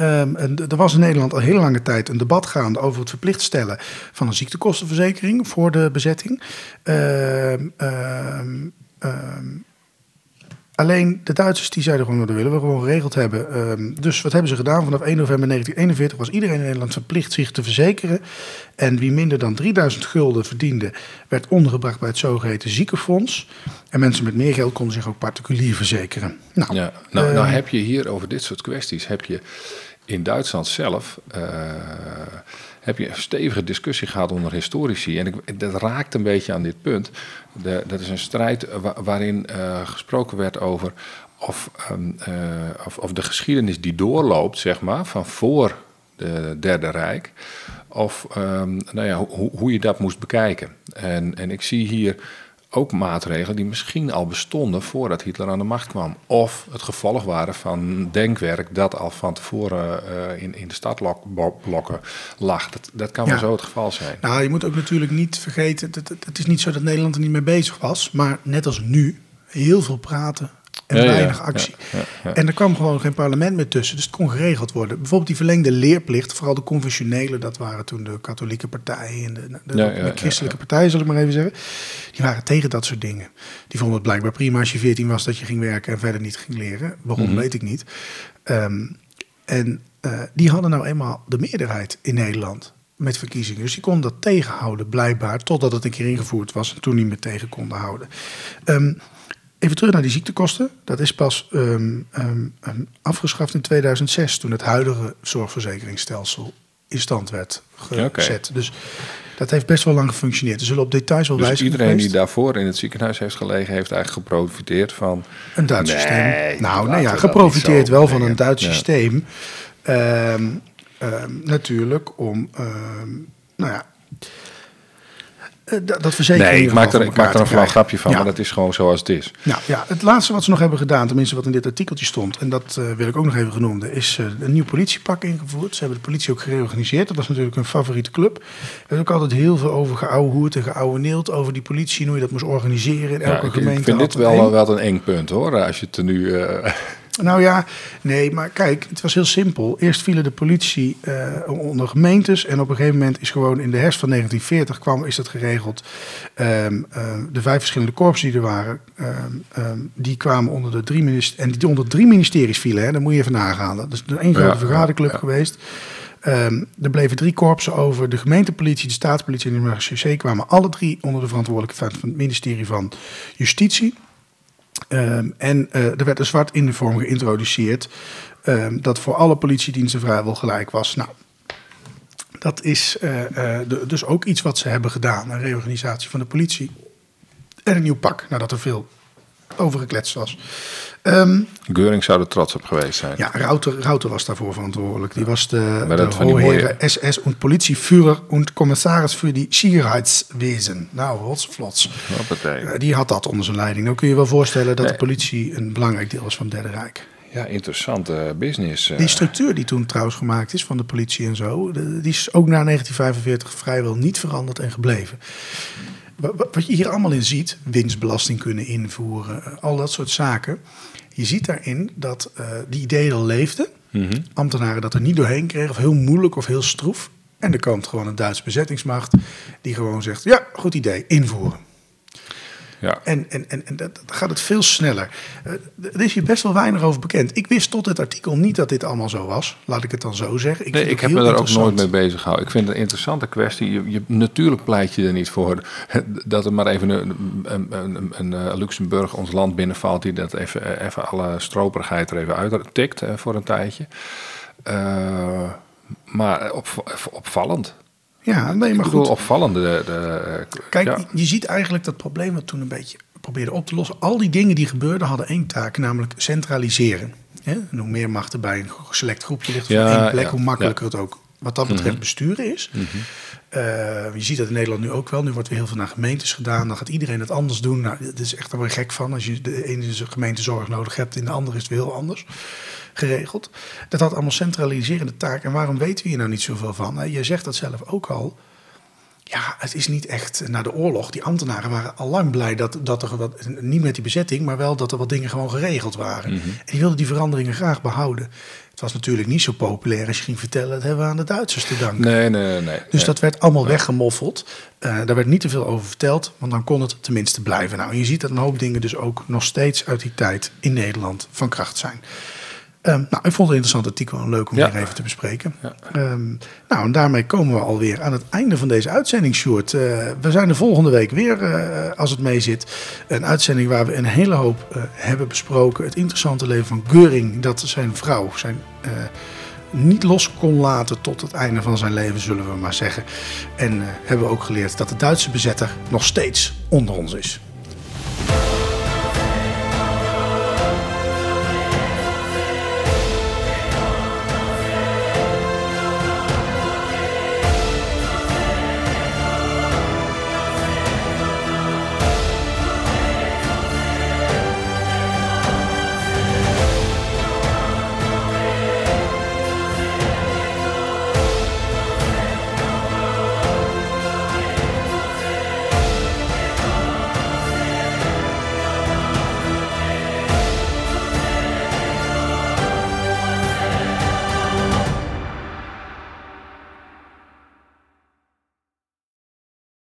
Ehm, er was in Nederland al heel lange tijd een debat gaande over het verplicht stellen van een ziektekostenverzekering voor de bezetting. Ehm, ehm, Alleen de Duitsers die zeiden gewoon, nou, dat willen we gewoon geregeld hebben. Dus wat hebben ze gedaan? Vanaf 1 november 1941 was iedereen in Nederland verplicht zich te verzekeren. En wie minder dan 3000 gulden verdiende, werd ondergebracht bij het zogeheten ziekenfonds. En mensen met meer geld konden zich ook particulier verzekeren. Nou, Ja, nou, nou heb je hier over dit soort kwesties, heb je in Duitsland zelf, eh, heb je een stevige discussie gehad onder historici. En dat raakt een beetje aan dit punt. Dat is een strijd wa- waarin eh, gesproken werd over of, ehm, eh, of, of de geschiedenis die doorloopt, zeg maar, van voor de Derde Rijk. Of ehm, nou ja, hoe, hoe je dat moest bekijken. En, en ik zie hier ook maatregelen die misschien al bestonden voordat Hitler aan de macht kwam. Of het gevolg waren van denkwerk dat al van tevoren eh, in, in de stadblokken lag. Dat, dat kan Ja. wel zo het geval zijn. Nou, je moet ook natuurlijk niet vergeten, dat- het is niet zo dat Nederland er niet mee bezig was. Maar net als nu, heel veel praten en Ja, weinig actie. ja. En er kwam gewoon geen parlement meer tussen, dus het kon geregeld worden. Bijvoorbeeld die verlengde leerplicht, vooral de conventionele, dat waren toen de katholieke partijen en de, de, christelijke partijen, zal ik maar even zeggen. Die waren tegen dat soort dingen. Die vonden het blijkbaar prima als je 14 was dat je ging werken en verder niet ging leren. Waarom, Mhm. weet ik niet. Ehm, en eh, die hadden nou eenmaal de meerderheid in Nederland met verkiezingen. Dus die konden dat tegenhouden, blijkbaar, totdat het een keer ingevoerd was en toen niet meer tegen konden houden. Ehm, even terug naar die ziektekosten. Dat is pas ehm, afgeschaft in 2006, toen het huidige zorgverzekeringsstelsel in stand werd gezet. Dus dat heeft best wel lang gefunctioneerd. Er zullen op details wel Dus iedereen die daarvoor in het ziekenhuis heeft gelegen, heeft eigenlijk geprofiteerd van. Een Duits Nee, systeem. Nou, nee, ja, geprofiteerd wel van een Duits Ja. systeem. Natuurlijk om, nou ja, dat dat verzekering. Nee, ik maak er, ik maak er een flauw grapje van, Ja. maar dat is gewoon zoals het is. Nou ja, het laatste wat ze nog hebben gedaan, tenminste wat in dit artikeltje stond, en dat eh, wil ik ook nog even genoemd, is eh, een nieuw politiepak ingevoerd. Ze hebben de politie ook gereorganiseerd. Dat was natuurlijk een favoriete club. Er is ook altijd heel veel over geouwehoerd en geouweneeld over die politie, en hoe je dat moest organiseren in Ja, elke ik, gemeente. ik vind dit wel, wel een eng punt hoor, als je het er nu... eh, [laughs] Nou ja, nee, maar kijk, het was heel simpel. Eerst vielen de politie eh, onder gemeentes. En op een gegeven moment is gewoon in de herfst van 1940 kwam, is dat geregeld. Ehm, ehm, de vijf verschillende korpsen die er waren, ehm, ehm, die kwamen onder de drie ministeries. En die onder drie ministeries vielen, hè, dat moet je even nagaan. Dat is een grote Ja, vergaderclub ja, geweest. Ehm, er bleven drie korpsen over. De gemeentepolitie, de staatspolitie en de marechaussee kwamen alle drie onder de verantwoordelijkheid van het ministerie van Justitie. Ehm, en eh, er werd een zwart uniform geïntroduceerd ehm, dat voor alle politiediensten vrijwel gelijk was. Nou, dat is eh, eh, dus ook iets wat ze hebben gedaan, een reorganisatie van de politie. En een nieuw pak, nadat er veel over gekletst was. Ehm, Geuring zou er trots op geweest zijn. ja, Rauter, Rauter was daarvoor verantwoordelijk. Die was de, de SS und Politieführer und Commissaris für die Sicherheitswesen. Nou. Hoppatee. Eh, Die had dat onder zijn leiding. Dan kun je wel voorstellen dat Nee. de politie een belangrijk deel was van het Derde Rijk. Ja, interessante business. eh. Die structuur die toen trouwens gemaakt is van de politie en zo, die is ook na 1945 vrijwel niet veranderd en gebleven. Wa- wa- Wat je hier allemaal in ziet, winstbelasting kunnen invoeren, eh, al dat soort zaken. Je ziet daarin dat eh, die ideeën al leefden. Mhm. Ambtenaren dat er niet doorheen kregen, of heel moeilijk of heel stroef. En er komt gewoon een Duitse bezettingsmacht die gewoon zegt, ja, goed idee, invoeren. Ja. En, en, en, en dat, dat gaat het veel sneller. Eh, er is hier best wel weinig over bekend. Ik wist tot het artikel niet dat dit allemaal zo was. Laat ik het dan zo zeggen. Ik, Nee, ik heb me daar ook nooit mee bezig gehouden. Ik vind het een interessante kwestie. Je, je, natuurlijk pleit je er niet voor [laughs] dat er maar even een, een, een, een, eh, Luxemburg ons land binnenvalt... die dat even, eh, even alle stroperigheid er even uittikt eh, voor een tijdje. Maar op, opvallend. Ja, nee, maar goed. opvallende... De, de, Kijk, ja. je ziet eigenlijk dat probleem wat toen een beetje probeerde op te lossen. Al die dingen die gebeurden hadden één taak, namelijk centraliseren. En hoe meer macht er bij een select groepje ligt Ja, één plek, ja, hoe makkelijker. Mhm. het ook wat dat betreft besturen is. Eh, je ziet dat in Nederland nu ook wel. Nu wordt weer heel veel naar gemeentes gedaan. Dan gaat iedereen het anders doen. Nou, dat is echt je gek van. Als je de ene gemeente zorg nodig hebt, in de andere is het weer heel anders geregeld. Dat had allemaal centraliserende taak. En waarom weten we hier nou niet zoveel van? Je zegt dat zelf ook al. Ja, het is niet echt na de oorlog. Die ambtenaren waren al lang blij dat, dat er wat, niet met die bezetting, maar wel dat er wat dingen gewoon geregeld waren. En die wilden die veranderingen graag behouden. Het was natuurlijk niet zo populair als je ging vertellen, dat hebben we aan de Duitsers te danken. Nee, nee, nee. nee. Dus dat werd allemaal weggemoffeld. Eh, daar werd niet te veel over verteld, want dan kon het tenminste blijven. Nou, je ziet dat een hoop dingen dus ook nog steeds uit die tijd in Nederland van kracht zijn. Ehm, nou, ik vond het een interessant artikel en leuk om Ja. hier even te bespreken. Ja. Ehm, nou, en daarmee komen we alweer aan het einde van deze uitzending, Sjoerd. Eh, we zijn de volgende week weer, eh, als het mee zit. Een uitzending waar we een hele hoop eh, hebben besproken. Het interessante leven van Geuring, dat zijn vrouw zijn, niet los kon laten tot het einde van zijn leven, zullen we maar zeggen. En hebben we ook geleerd dat de Duitse bezetter nog steeds onder ons is.